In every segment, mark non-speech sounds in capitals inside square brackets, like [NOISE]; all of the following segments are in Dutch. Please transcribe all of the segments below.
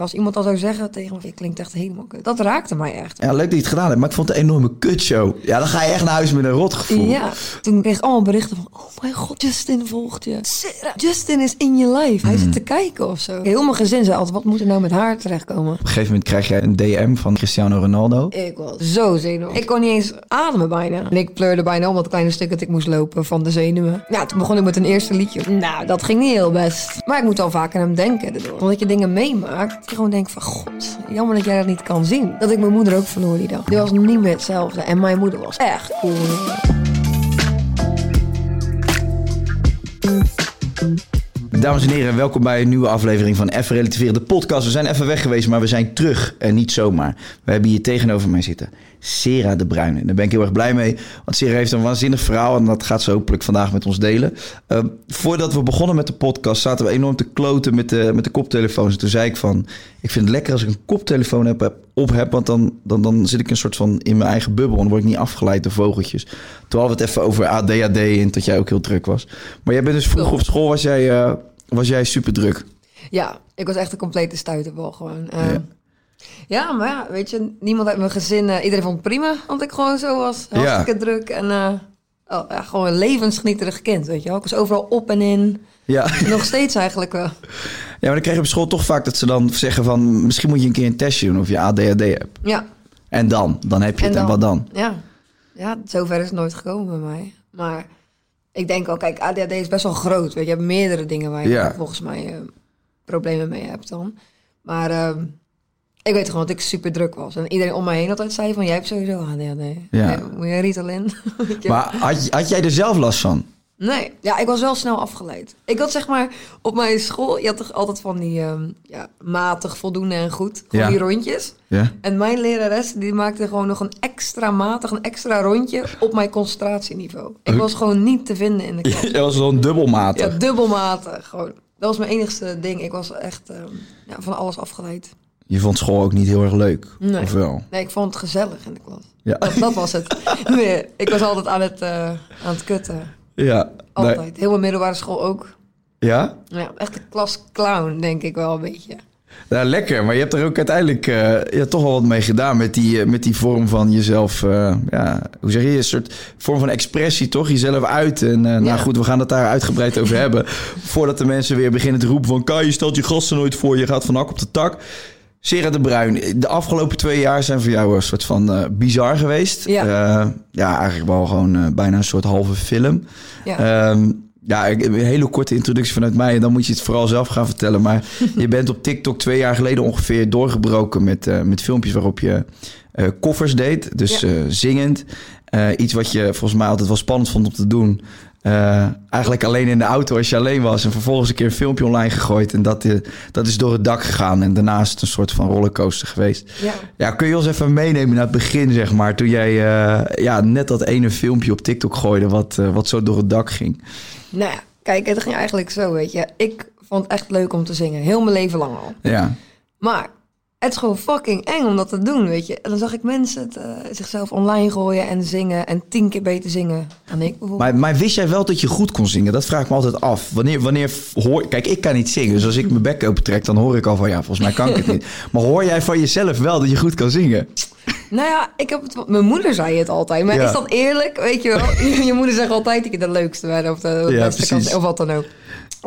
Als iemand al zou zeggen tegen me, klinkt echt helemaal kut. Dat raakte mij echt. Ja, leuk dat je het gedaan hebt, maar ik vond het een enorme kutshow. Ja, dan ga je echt naar huis met een rotgevoel. Ja, toen kreeg ik allemaal berichten van... Oh mijn god, Justin volgt je. Sarah, Justin is in je life. Hij zit te kijken of zo. Heel mijn gezin zei altijd, wat moet er nou met haar terechtkomen? Op een gegeven moment krijg jij een DM van Cristiano Ronaldo. Ik was zo zenuwachtig. Ik kon niet eens ademen bijna. En ik pleurde bijna om dat kleine stuk dat ik moest lopen van de zenuwen. Ja, toen begon ik met een eerste liedje. Nou, dat ging niet heel best. Maar ik moet wel vaak aan hem denken. Omdat je dingen meemaakt, je gewoon denkt van... God, jammer dat jij dat niet kan zien. Dat ik mijn moeder ook verloor die dag. Die was niet meer hetzelfde. En mijn moeder was echt cool. Dames en heren, welkom bij een nieuwe aflevering van Even Relativeren, de podcast. We zijn even weg geweest, maar we zijn terug. En niet zomaar. We hebben hier tegenover mij zitten Sera de Bruin. En daar ben ik heel erg blij mee, want Sera heeft een waanzinnig verhaal... en dat gaat ze hopelijk vandaag met ons delen. Uh, voordat we begonnen met de podcast zaten we enorm te kloten met de, met de koptelefoons. En toen zei ik van, ik vind het lekker als ik een koptelefoon heb, op heb... want dan, dan, dan zit ik een soort van in mijn eigen bubbel... en dan word ik niet afgeleid door vogeltjes. Toen hadden we het even over ADHD en dat jij ook heel druk was. Maar jij bent dus vroeg op school, was jij... Uh, was jij super druk? Ja, ik was echt een complete stuiterbal gewoon. Uh, ja. Ja. maar ja, weet je, niemand uit mijn gezin, uh, iedereen vond het prima, want ik gewoon zo was. Hartstikke ja. druk en uh, oh, ja, gewoon een levensgenieterig kind, weet je wel. Ik was overal op en in. Ja. [LAUGHS] Nog steeds eigenlijk wel. Ja, maar dan krijg je op school toch vaak dat ze dan zeggen van... misschien moet je een keer een testje doen of je ADHD hebt. Ja. En dan? Dan heb je en het. Dan, en wat dan? Ja. ja, zover is het nooit gekomen bij mij. Maar ik denk al, kijk, ADHD is best wel groot. Weet je, je hebt meerdere dingen waar je ja. volgens mij uh, problemen mee hebt dan. Maar uh, ik weet gewoon dat ik super druk was. En iedereen om mij heen altijd zei van, jij hebt sowieso ADHD. Ja. moet je Ritalin? [LAUGHS] maar had, had jij er zelf last van? Nee, ja, ik was wel snel afgeleid. Ik had zeg maar op mijn school, je had toch altijd van die um, ja, matig, voldoende en goed, gewoon ja. die rondjes. Ja. En mijn lerares die maakte gewoon nog een extra matig, een extra rondje op mijn concentratieniveau. Ik was gewoon niet te vinden in de [LAUGHS] klas. Je was gewoon dubbelmatig. Ja, dubbelmatig, gewoon. Dat was mijn enigste ding. Ik was echt um, ja, van alles afgeleid. Je vond school ook niet heel erg leuk, nee. of wel? Nee, ik vond het gezellig in de klas. Ja. Dat, dat was het. [LAUGHS] nee, ik was altijd aan het, uh, aan het kutten. Ja. Altijd. Nee. Heel mijn middelbare school ook. Ja? Ja, echt een klas clown, denk ik wel een beetje. Nou, lekker. Maar je hebt er ook uiteindelijk uh, ja, toch wel wat mee gedaan met die, uh, met die vorm van jezelf. Uh, ja, hoe zeg je? Een soort vorm van expressie, toch? Jezelf uit. En ja. nou goed, we gaan het daar uitgebreid over [LAUGHS] hebben. Voordat de mensen weer beginnen te roepen van... Kai, je stelt je gasten nooit voor, je gaat van hak op de tak. Sera de Bruin, de afgelopen twee jaar zijn voor jou een soort van uh, bizar geweest. Ja, uh, ja eigenlijk wel gewoon uh, bijna een soort halve film. Ja. Um, ja, een hele korte introductie vanuit mij. En dan moet je het vooral zelf gaan vertellen. Maar [LAUGHS] je bent op TikTok twee jaar geleden ongeveer doorgebroken met, met filmpjes waarop je koffers deed. Dus ja. zingend. iets wat je volgens mij altijd wel spannend vond om te doen. Uh, eigenlijk alleen in de auto als je alleen was. En vervolgens een keer een filmpje online gegooid. En dat, uh, dat is door het dak gegaan. En daarna is het een soort van rollercoaster geweest. Ja. ja kun je ons even meenemen naar het begin, zeg maar. Toen jij uh, ja, net dat ene filmpje op TikTok gooide. Wat, wat zo door het dak ging. Nou ja, kijk, het ging eigenlijk zo, weet je. Ik vond het echt leuk om te zingen. Heel mijn leven lang al. Ja. Maar het is gewoon fucking eng om dat te doen, weet je. En dan zag ik mensen het, uh, zichzelf online gooien en zingen en tien keer beter zingen dan ik bijvoorbeeld. Maar, maar, wist jij wel dat je goed kon zingen? Dat vraag ik me altijd af. Wanneer, wanneer hoor... Kijk, ik kan niet zingen, dus als ik mijn bek opentrek, dan hoor ik al van... ja, volgens mij kan ik het niet. [LAUGHS] Maar hoor jij van jezelf wel dat je goed kan zingen? Nou ja, ik heb het, mijn moeder zei het altijd. Maar ja. is dat eerlijk? Weet je wel? [LAUGHS] je moeder zegt altijd dat je de leukste bent of de, de ja, beste kans, of wat dan ook.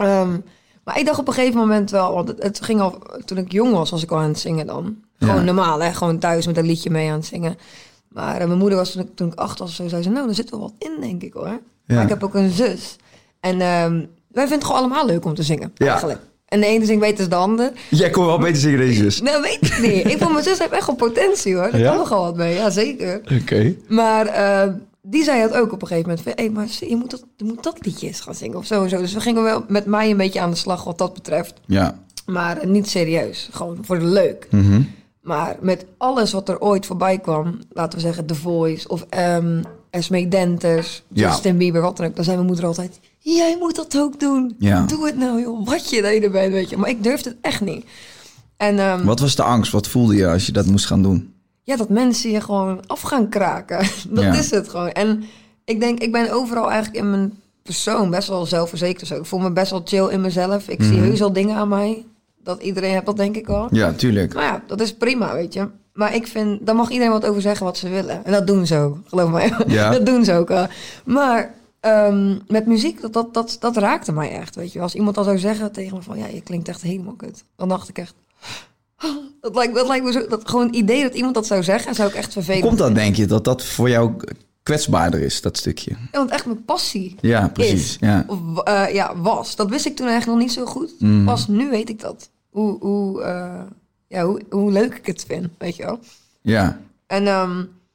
Um, Maar ik dacht op een gegeven moment wel, want het, ging al, toen ik jong was, was ik al aan het zingen dan. Gewoon Ja. normaal, hè? Gewoon thuis met een liedje mee aan het zingen. Maar eh, mijn moeder was toen ik, toen ik acht was of zo, zei ze, nou, er zit wel wat in, denk ik hoor. Ja. Maar ik heb ook een zus. En ehm, wij vinden het gewoon allemaal leuk om te zingen, Ja. eigenlijk. En de ene zingt beter dan de ander. Jij kon wel beter zingen deze zus. Nou, weet ik niet. ik vond mijn zus heeft echt wel potentie hoor. Daar kan nog wel wat mee, ja zeker. Oké. Maar eh, die zei het ook op een gegeven moment. Van, hey, maar je moet, dat, je moet dat liedje eens gaan zingen of zo en zo. Dus we gingen wel met mij een beetje aan de slag wat dat betreft. Ja. Maar niet serieus. Gewoon voor de leuk. Mhm. Maar met alles wat er ooit voorbij kwam, laten we zeggen The Voice of um, Esme Denters, Ja. Justin Bieber, wat dan ook, dan zei mijn moeder altijd: Jij moet dat ook doen. Ja. Doe het nou, joh. Wat je deden bent, weet je. Maar ik durfde het echt niet. En ehm, Wat was de angst? Wat voelde je als je dat moest gaan doen? Ja, dat mensen je gewoon af gaan kraken. [LAUGHS] dat Ja. is het gewoon. En ik denk, ik ben overal eigenlijk in mijn persoon best wel zelfverzekerd. zo. Ik voel me best wel chill in mezelf. Ik zie Mhm. heus al dingen aan mij. Dat iedereen heeft dat denk ik wel. Ja, tuurlijk. Maar ja, dat is prima, weet je. Maar ik vind, daar mag iedereen wat over zeggen wat ze willen. En dat doen ze ook, geloof mij. Ja. [LAUGHS] dat doen ze ook. wel. Maar ehm, met muziek, dat, dat, dat, dat raakte mij echt, weet je. Als iemand al zou zeggen tegen me van, ja, je klinkt echt helemaal kut. Dan dacht ik echt, [LAUGHS] dat lijkt, dat lijkt me zo, dat gewoon het idee dat iemand dat zou zeggen, zou ik echt vervelend komt dat, vinden. denk je, dat dat voor jou kwetsbaarder is, dat stukje? Ja, want echt mijn passie Ja, precies. is, Ja. of eh, ja, was. Dat wist ik toen eigenlijk nog niet zo goed. Mhm. Pas nu weet ik dat. Hoe, hoe, eh, ja, hoe, hoe leuk ik het vind, weet je wel. ja. En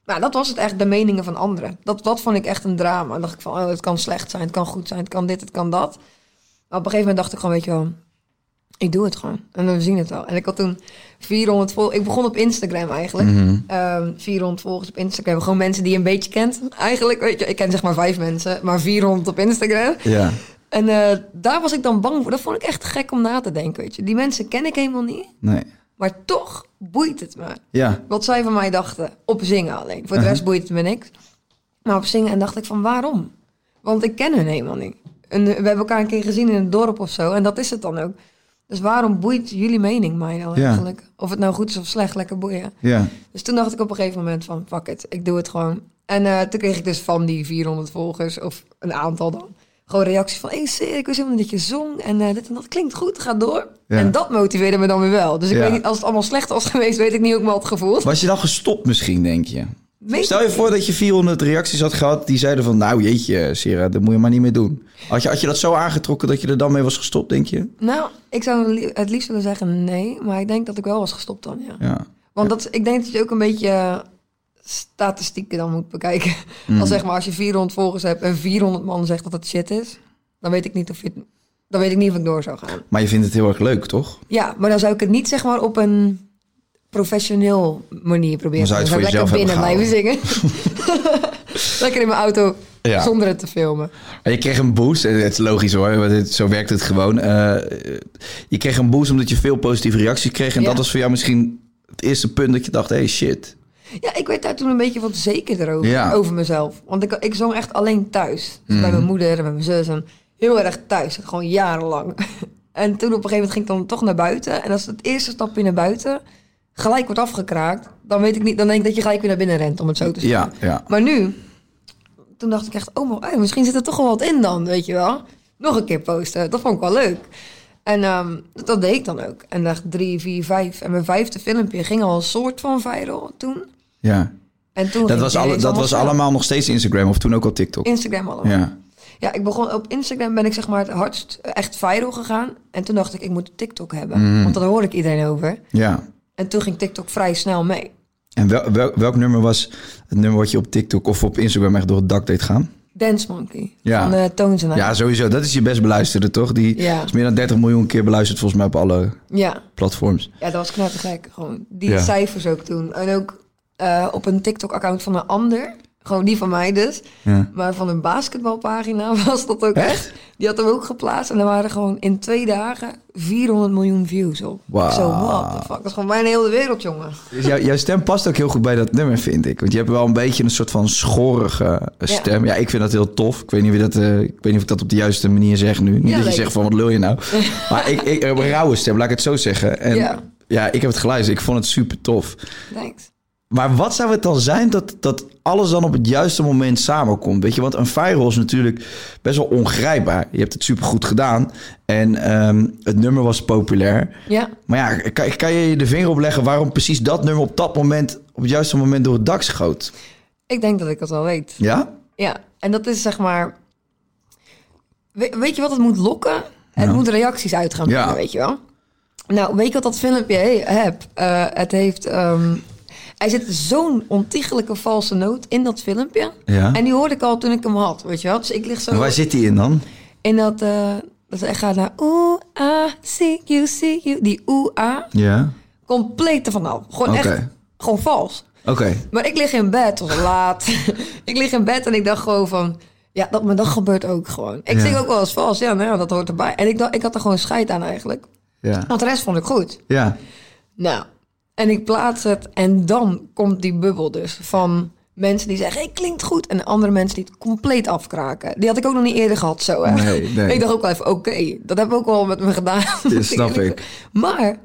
nou, dat was het echt, de meningen van anderen. Dat, dat vond ik echt een drama. Dan dacht ik van, oh, het kan slecht zijn, het kan goed zijn, het kan dit, het kan dat. Maar op een gegeven moment dacht ik gewoon, weet je wel, ik doe het gewoon. En we zien het wel. En ik had toen 400 volgers. Ik begon op Instagram eigenlijk. Mhm. Ehm, 400 volgers op Instagram. Gewoon mensen die je een beetje kent. Eigenlijk, weet je, ik ken zeg maar vijf mensen, maar 400 op Instagram. Ja. En eh, daar was ik dan bang voor. Dat vond ik echt gek om na te denken, weet je. Die mensen ken ik helemaal niet. Nee. Maar toch boeit het me Ja. wat zij van mij dachten. Op zingen alleen. Voor de rest boeit het me niks. Maar op zingen en dacht ik van waarom? Want ik ken hun helemaal niet. En we hebben elkaar een keer gezien in een dorp of zo. En dat is het dan ook. Dus waarom boeit jullie mening mij nou Ja. eigenlijk? Of het nou goed is of slecht, lekker boeien. Ja. Dus toen dacht ik op een gegeven moment van fuck it, ik doe het gewoon. En eh, toen kreeg ik dus van die 400 volgers, of een aantal dan, gewoon reacties van... Hé, hey, ik wist helemaal dat je zong en eh, dit en dat klinkt goed, ga door. Ja. En dat motiveerde me dan weer wel. Dus ik weet niet, als het allemaal slecht was [LAUGHS] geweest, weet ik niet hoe ik me had gevoeld. Was je dan gestopt misschien, denk je? Stel je voor dat je 400 reacties had gehad die zeiden van... nou jeetje, Sarah, dat moet je maar niet meer doen. Had je, had je dat zo aangetrokken dat je er dan mee was gestopt, denk je? Nou, ik zou het liefst willen zeggen nee, maar ik denk dat ik wel was gestopt dan, ja. Ja. Want dat, ik denk dat je ook een beetje eh, statistieken dan moet bekijken. Als zeg maar, als je 400 volgers hebt en 400 man zegt dat het shit is, dan weet ik niet of je dan weet ik niet of ik door zou gaan. Maar je vindt het heel erg leuk, toch? Ja, maar dan zou ik het niet zeg maar op een professioneel manier proberen. Ik voor lekker binnen blijven zingen. [LAUGHS] lekker in mijn auto Ja. zonder het te filmen. En je kreeg een boost, en het is logisch hoor, want zo werkt het gewoon. Eh, je kreeg een boost omdat je veel positieve reacties kreeg. En Ja. dat was voor jou misschien het eerste punt dat je dacht, hey shit. Ja, ik werd daar toen een beetje wat zekerder over, Ja. over mezelf. Want ik, ik zong echt alleen thuis. Dus Mhm. Bij mijn moeder en bij mijn zus. En heel erg thuis. Gewoon jarenlang. [LAUGHS] En toen op een gegeven moment ging ik dan toch naar buiten. En als het eerste stapje naar buiten gelijk wordt afgekraakt... dan weet ik niet, dan denk ik dat je gelijk weer naar binnen rent, om het zo te zeggen. Ja, ja. Maar nu, toen dacht ik echt, oh, maar, eh, misschien zit er toch wel wat in dan, weet je wel. Nog een keer posten, dat vond ik wel leuk. En ehm, dat deed ik dan ook. En dag drie, vier, vijf. En mijn vijfde filmpje ging al een soort van viral toen. ja. En toen Dat was, alle, dat was snel. allemaal nog steeds Instagram of toen ook al TikTok? Instagram allemaal. Ja. Ja. ik begon op Instagram ben ik zeg maar het hardst eh, echt viral gegaan. En toen dacht ik, ik moet TikTok hebben. Mhm. Want daar hoor ik iedereen over. ja. En toen ging TikTok vrij snel mee. En wel, wel- welk nummer was het nummer wat je op TikTok of op Instagram echt door het dak deed gaan? Dance Monkey Ja. van uh, Tones and I. Ja, sowieso. Dat is je best beluisterde, toch? Die Ja. is meer dan 30 miljoen keer beluisterd volgens mij op alle ja. platforms. Ja, dat was knettergek. Gewoon die Ja. cijfers ook toen. En ook eh, op een TikTok-account van een ander. Gewoon die van mij dus. Ja. Maar van een basketbalpagina [LAUGHS] was dat ook Echt? echt. Die had hem ook geplaatst. En er waren gewoon in twee dagen 400 miljoen views op. Wauw. Zo, what the fuck. Dat is gewoon bijna heel de wereld, jongen. Dus jou- jouw stem past ook heel goed bij dat nummer, vind ik. Want je hebt wel een beetje een soort van schorrige eh, stem. Ja, ik vind dat heel tof. Ik weet niet, wie dat, eh, ik weet niet of ik dat op de juiste manier zeg nu. Niet dat je zegt van, wat lul je nou? [LAUGHS] maar ik, ik heb een rauwe stem, laat ik het zo zeggen. En ja, Ja. ik heb het geluisterd. Ik vond het super tof. Thanks. Maar wat zou het dan zijn dat, dat alles dan op het juiste moment samenkomt? Weet je, want een viral is natuurlijk best wel ongrijpbaar. Je hebt het supergoed gedaan en ehm, het nummer was populair. Ja. Maar ja, kan, kan je de vinger opleggen waarom precies dat nummer op dat moment, op het juiste moment door het dak schoot? Ik denk dat ik het wel weet. Ja? Ja, en dat is zeg maar... We- weet je wat het moet lokken? Het moet reacties uit gaan brengen, Ja. weet je wel? Nou, weet je wat dat filmpje he- heb? Eh, het heeft... ehm er zit zo'n ontiegelijke valse noot in dat filmpje. Ja. En die hoorde ik al toen ik hem had, weet je wel? Dus ik lig zo En waar zit die in dan? in dat... eh dat hij gaat naar oeh, ah, see you, see you. Die oeh, ah, Ja. compleet ervan af. Gewoon echt, gewoon vals. Oké. Maar ik lig in bed, het was laat. [LAUGHS] ik lig in bed en ik dacht gewoon van... Ja, dat, maar dat gebeurt ook gewoon. Ik Ja. zing ook wel eens vals. Ja, nou dat hoort erbij. En ik, dacht, ik had er gewoon scheid aan eigenlijk. Ja. Want de rest vond ik goed. Ja. Nou, en ik plaats het en dan komt die bubbel dus van mensen die zeggen, hey, klinkt goed. En andere mensen die het compleet afkraken. Die had ik ook nog niet eerder gehad zo, hè. Nee, nee. [LAUGHS] Ik dacht ook wel even, oké, dat heb ik ook wel met me gedaan. [LAUGHS] Ja, snap ik. Maar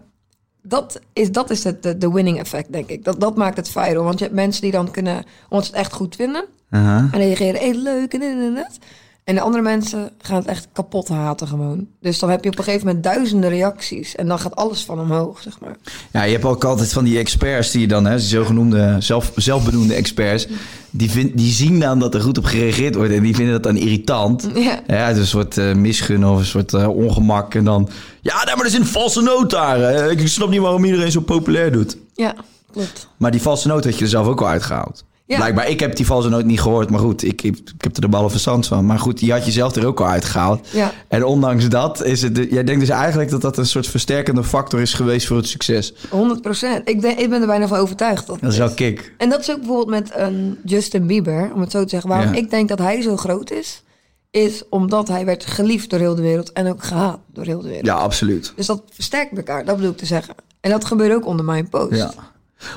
dat is, dat is het de, de winning effect, denk ik. Dat, dat maakt het viral. Want je hebt mensen die dan kunnen, ze het echt goed vinden... En reageren, hey, leuk en dit en dat. En de andere mensen gaan het echt kapot haten gewoon. Dus dan heb je op een gegeven moment duizenden reacties. En dan gaat alles van omhoog, zeg maar. Ja, je hebt ook altijd van die experts die je dan, hè, die zogenoemde zelf, zelfbenoemde experts, die, vind, die zien dan dat er goed op gereageerd wordt en die vinden dat dan irritant. Ja. Ja, dus een soort eh misgun of een soort eh, ongemak. En dan, ja, nee, maar er is een valse noot daar. hè. Ik snap niet waarom iedereen zo populair doet. Ja, klopt. Maar die valse noot had je er zelf ook al uitgehaald. Ja. Blijkbaar, ik heb die valse noot niet gehoord, maar goed, ik, ik, ik heb er de ballen verstand van. Maar goed, die had je zelf er ook al uitgehaald. Ja. En ondanks dat is het, jij denkt dus eigenlijk dat dat een soort versterkende factor is geweest voor het succes. 100 procent. Ik, ben- ik ben er bijna van overtuigd. Dat Dat is wel kick. En dat is ook bijvoorbeeld met een Justin Bieber, om het zo te zeggen. Waarom Ja. ik denk dat hij zo groot is, is omdat hij werd geliefd door heel de wereld en ook gehaat door heel de wereld. Ja, absoluut. Dus dat versterkt elkaar, dat bedoel ik te zeggen. En dat gebeurde ook onder mijn post. Ja.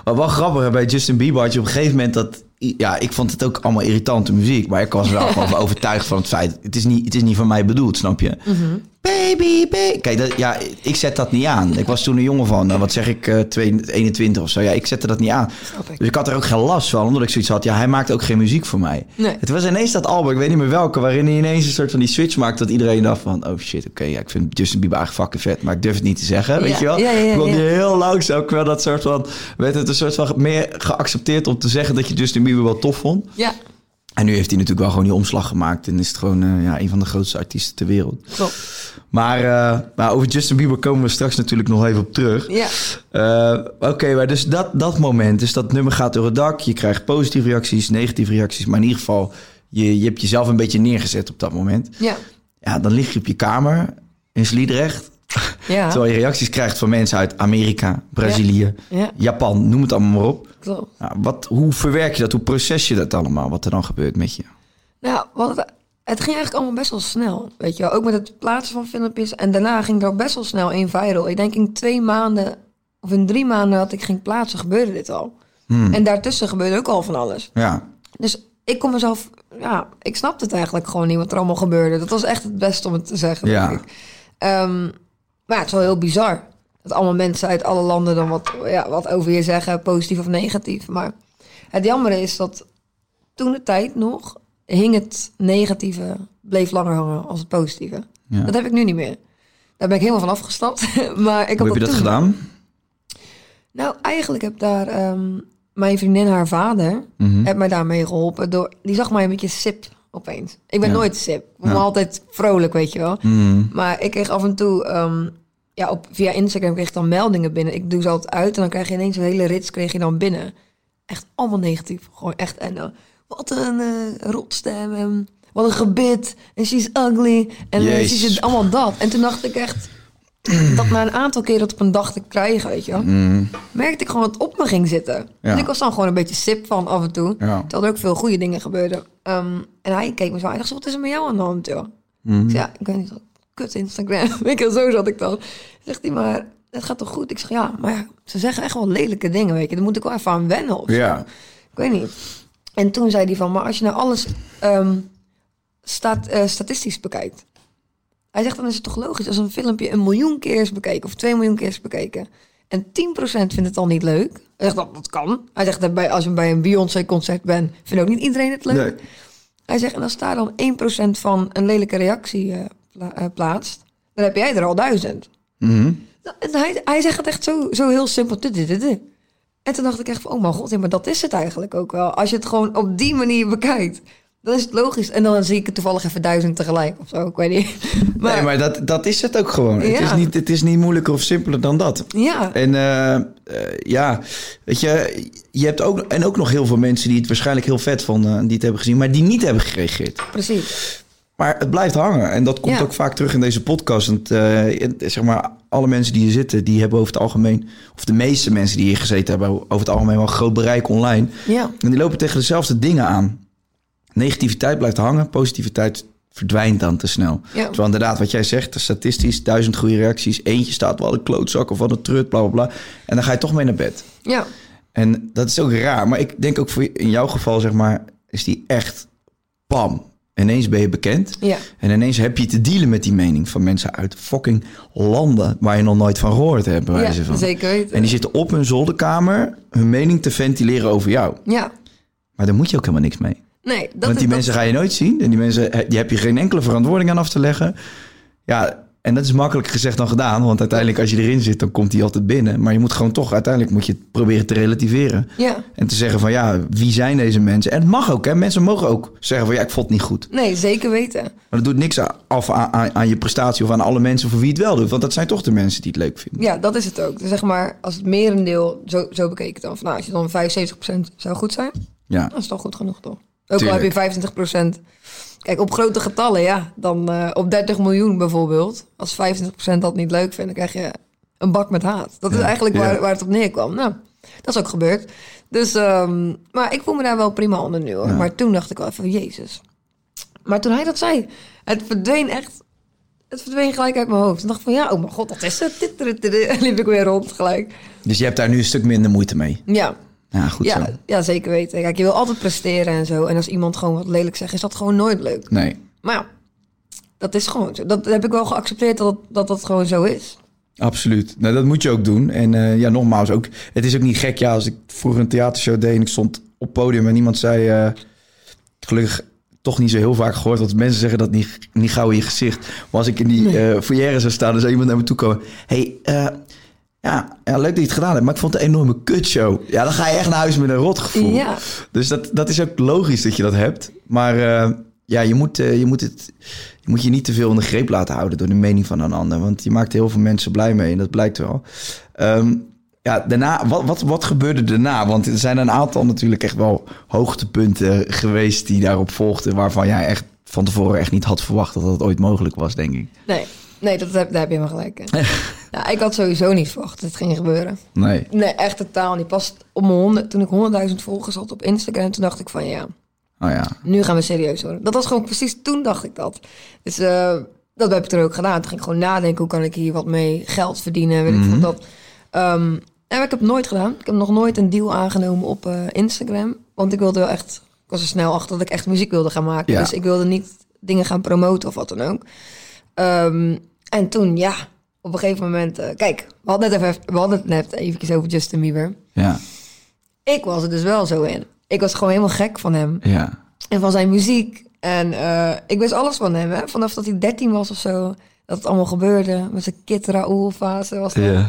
Maar wel grappig, bij Justin Bieber had je op een gegeven moment dat... Ja, ik vond het ook allemaal irritante muziek. Maar ik was wel [LAUGHS] gewoon overtuigd van het feit... Het is niet, het is niet van mij bedoeld, snap je? Mhm. Baby, baby. Kijk, dat, ja, ik zet dat niet aan. Ik was toen een jongen van, nou, wat zeg ik, eh, twee- 21 of zo. Ja, ik zette dat niet aan. Ik. Dus ik had er ook geen last van, omdat ik zoiets had. Ja, hij maakt ook geen muziek voor mij. Nee. Het was ineens dat album, ik weet niet meer welke... waarin hij ineens een soort van die switch maakte... dat iedereen dacht van, oh shit, oké, ja, ik vind Justin Bieber eigenlijk fucking vet... maar ik durf het niet te zeggen, weet Ja, je wel? ja, ja, heel langzaam, wel dat soort van... werd het een soort van meer geaccepteerd om te zeggen... dat je Justin Bieber wel tof vond. Ja, En nu heeft hij natuurlijk wel gewoon die omslag gemaakt... en is het gewoon eh, ja, een van de grootste artiesten ter wereld. klopt. Maar, eh, maar over Justin Bieber komen we straks natuurlijk nog even op terug. Ja, Eh, Oké, maar dus dat, dat moment, dus dat nummer gaat door het dak. Je krijgt positieve reacties, negatieve reacties. Maar in ieder geval, je, je hebt jezelf een beetje neergezet op dat moment. ja, Ja, dan lig je op je kamer in Sliedrecht. Ja. [LAUGHS] Terwijl je reacties krijgt van mensen uit Amerika, Brazilië, Ja, Japan, noem het allemaal maar op. klopt. Wat, hoe verwerk je dat? Hoe proces je dat allemaal? Wat er dan gebeurt met je? Nou, wat het, het ging eigenlijk allemaal best wel snel. Weet je wel, ook met het plaatsen van filmpjes. En daarna ging er ook best wel snel in viral. Ik denk in twee maanden, of in drie maanden dat ik ging plaatsen, gebeurde dit al. Hmm. En daartussen gebeurde ook al van alles. Ja, Dus ik kon mezelf, ja, ik snapte het eigenlijk gewoon niet wat er allemaal gebeurde. Dat was echt het beste om het te zeggen. Ja. Denk ik. Ehm, maar ja, het is wel heel bizar. Dat allemaal mensen uit alle landen dan wat, ja, wat over je zeggen, positief of negatief. Maar het jammer is dat toen de tijd nog hing het negatieve, bleef langer hangen als het positieve. Ja. Dat heb ik nu niet meer. Daar ben ik helemaal van afgestapt. [LAUGHS] maar ik hoe heb je dat toen- gedaan? Nou, eigenlijk heb daar ehm, mijn vriendin, haar vader, Mhm. heeft mij daarmee geholpen. Door, die zag mij een beetje sip opeens. Ik ben Ja. nooit sip. Ik ben Ja. altijd vrolijk, weet je wel. Mhm. Maar ik kreeg af en toe, ehm, ja, op, via Instagram kreeg ik dan meldingen binnen. Ik doe ze altijd uit en dan krijg je ineens een hele rits kreeg je dan binnen. Echt allemaal negatief. Gewoon echt. En dan, wat een eh rotstem. En wat een gebit. En she's ugly. En uh, she's allemaal dat. En toen dacht ik echt, dat na een aantal keer dat op een dag te krijgen, weet je wel. Mhm. Merkte ik gewoon dat het op me ging zitten. Ja. En ik was dan gewoon een beetje sip van af en toe. Ja. Terwijl er ook veel goede dingen gebeurden. Ehm, en hij keek me zo aan. Hij dacht, wat is er met jou aan de hand, joh? Ik zei, ja, ik weet niet, wat kut Instagram. [LAUGHS] Je, zo zat ik dan. Zegt hij, maar het gaat toch goed? Ik zeg, ja, maar ja, ze zeggen echt wel lelijke dingen, weet je. Daar moet ik wel even aan wennen of zo. Ja. Ik weet niet. En toen zei hij van, maar als je nou alles ehm, staat, eh, statistisch bekijkt. Hij zegt, dan is het toch logisch als een filmpje een miljoen keer is bekeken of twee miljoen keer is bekeken. En 10% vindt het al niet leuk. Hij zegt, dat, dat kan. Hij zegt, dat bij, als je bij een Beyoncé-concert bent... vindt ook niet iedereen het leuk. Nee. Hij zegt, en als daar dan 1% van een lelijke reactie pla- eh, plaatst... dan heb jij er al duizend. Mhm. En hij, hij zegt het echt zo, zo heel simpel. En toen dacht ik echt van, oh mijn god, ja, maar dat is het eigenlijk ook wel. Als je het gewoon op die manier bekijkt, dan is het logisch. En dan zie ik het toevallig even duizend tegelijk of zo, ik weet niet. Maar, [LAUGHS] nee, maar dat, dat is het ook gewoon. Het, is niet, het is niet moeilijker of simpeler dan dat. ja, En eh, eh, ja, weet je, je hebt ook, en ook nog heel veel mensen die het waarschijnlijk heel vet vonden, die het hebben gezien, maar die niet hebben gereageerd. precies. Maar het blijft hangen. En dat komt Ja. ook vaak terug in deze podcast. Want eh, zeg maar, alle mensen die hier zitten, die hebben over het algemeen, of de meeste mensen die hier gezeten hebben, over het algemeen wel groot bereik online. Ja, En die lopen tegen dezelfde dingen aan. Negativiteit blijft hangen, positiviteit verdwijnt dan te snel. Ja. Terwijl inderdaad, wat jij zegt, statistisch, duizend goede reacties, eentje staat wel een klootzak of wat een trut, bla bla bla. En dan ga je toch mee naar bed. ja, En dat is ook raar. Maar ik denk ook voor in jouw geval, zeg maar, is die echt pam. Ineens ben je bekend. ja. En ineens heb je te dealen met die mening van mensen uit fucking landen waar je nog nooit van gehoord hebt. ja van. zeker weten. En die zitten op hun zolderkamer hun mening te ventileren over jou. Ja, Maar daar moet je ook helemaal niks mee. Nee, dat Want is die dat- mensen ga je nooit zien. En die mensen, eh, die heb je geen enkele verantwoording aan af te leggen. Ja, en dat is makkelijker gezegd dan gedaan. Want uiteindelijk als je erin zit, dan komt die altijd binnen. Maar je moet gewoon toch, uiteindelijk moet je het proberen te relativeren. Ja, En te zeggen van ja, wie zijn deze mensen? En het mag ook, hè. Mensen mogen ook zeggen van ja, ik vond het niet goed. nee, zeker weten. Maar dat doet niks af aan, aan, aan je prestatie of aan alle mensen voor wie het wel doet. Want dat zijn toch de mensen die het leuk vinden. Ja, dat is het ook. Dus zeg maar, als het merendeel zo, zo bekeken dan, van, nou, als je dan 75% zou goed zijn, Ja, Dat is toch goed genoeg, toch? Ook Tuurlijk. al heb je 25% Kijk, op grote getallen, ja. Dan eh, op 30 miljoen bijvoorbeeld. Als 25% dat niet leuk vindt, dan krijg je een bak met haat. Dat is Ja, eigenlijk ja. waar, waar het op neerkwam. Nou, dat is ook gebeurd. Dus, ehm, maar ik voel me daar wel prima onder nu, hoor. Ja. Maar toen dacht ik wel even, jezus. Maar toen hij dat zei, het verdween echt... Het verdween gelijk uit mijn hoofd. Toen dacht ik van, ja, oh mijn god, dat is het. [LAUGHS] Liep ik weer rond gelijk. dus je hebt daar nu een stuk minder moeite mee. Ja, Ja, goed zo. ja, ja, zeker weten. Kijk, je wil altijd presteren en zo. En als iemand gewoon wat lelijk zegt, is dat gewoon nooit leuk. Nee, Maar ja, dat is gewoon zo. Dat heb ik wel geaccepteerd dat dat, dat gewoon zo is. Absoluut. Nou, dat moet je ook doen. En eh, ja, nogmaals, ook, het is ook niet gek. Ja, als ik vroeger een theatershow deed en ik stond op podium en iemand zei... eh, gelukkig toch niet zo heel vaak gehoord, want mensen zeggen dat niet, niet gauw in je gezicht. Maar als ik in die eh foyer zou staan, dan zou iemand naar me toe komen. hey, ja, ja, leuk dat je het gedaan hebt, maar ik vond het een enorme kutshow. Ja, dan ga je echt naar huis met een rotgevoel. Ja. Dus dat, dat is ook logisch dat je dat hebt. Maar eh, ja, je moet, eh, je, moet het, je moet je niet te veel in de greep laten houden door de mening van een ander. Want je maakt heel veel mensen blij mee en dat blijkt wel. Ehm, ja, daarna, wat, wat, wat gebeurde daarna? Want er zijn een aantal natuurlijk echt wel hoogtepunten geweest die daarop volgden. Waarvan jij echt van tevoren echt niet had verwacht dat dat ooit mogelijk was, denk ik. Nee, nee dat heb, daar heb je me gelijk in. ja, [LAUGHS] ik had sowieso niet verwacht dat het ging gebeuren. Nee. Nee, echt totaal niet. Pas op mijn honderd, toen ik 100.000 volgers had op Instagram, toen dacht ik van ja, Oh ja. nu gaan we serieus worden. Dat was gewoon precies toen dacht ik dat. Dus eh, dat heb ik er ook gedaan. Toen ging ik gewoon nadenken, hoe kan ik hier wat mee geld verdienen, weet ik veel dat. Ehm, en ik heb het nooit gedaan. Ik heb nog nooit een deal aangenomen op eh, Instagram. Want ik wilde wel echt, ik was er snel achter dat ik echt muziek wilde gaan maken. Ja. Dus ik wilde niet dingen gaan promoten of wat dan ook. Ehm, en toen, ja, op een gegeven moment... eh, kijk, we hadden, het even, we hadden het net eventjes over Justin Bieber. Ja. Ik was er dus wel zo in. Ik was gewoon helemaal gek van hem. Ja. En van zijn muziek. En eh, ik wist alles van hem, hè. Vanaf dat hij 13 was of zo. Dat het allemaal gebeurde. Met zijn Kid Raoul fase was dat. Ja.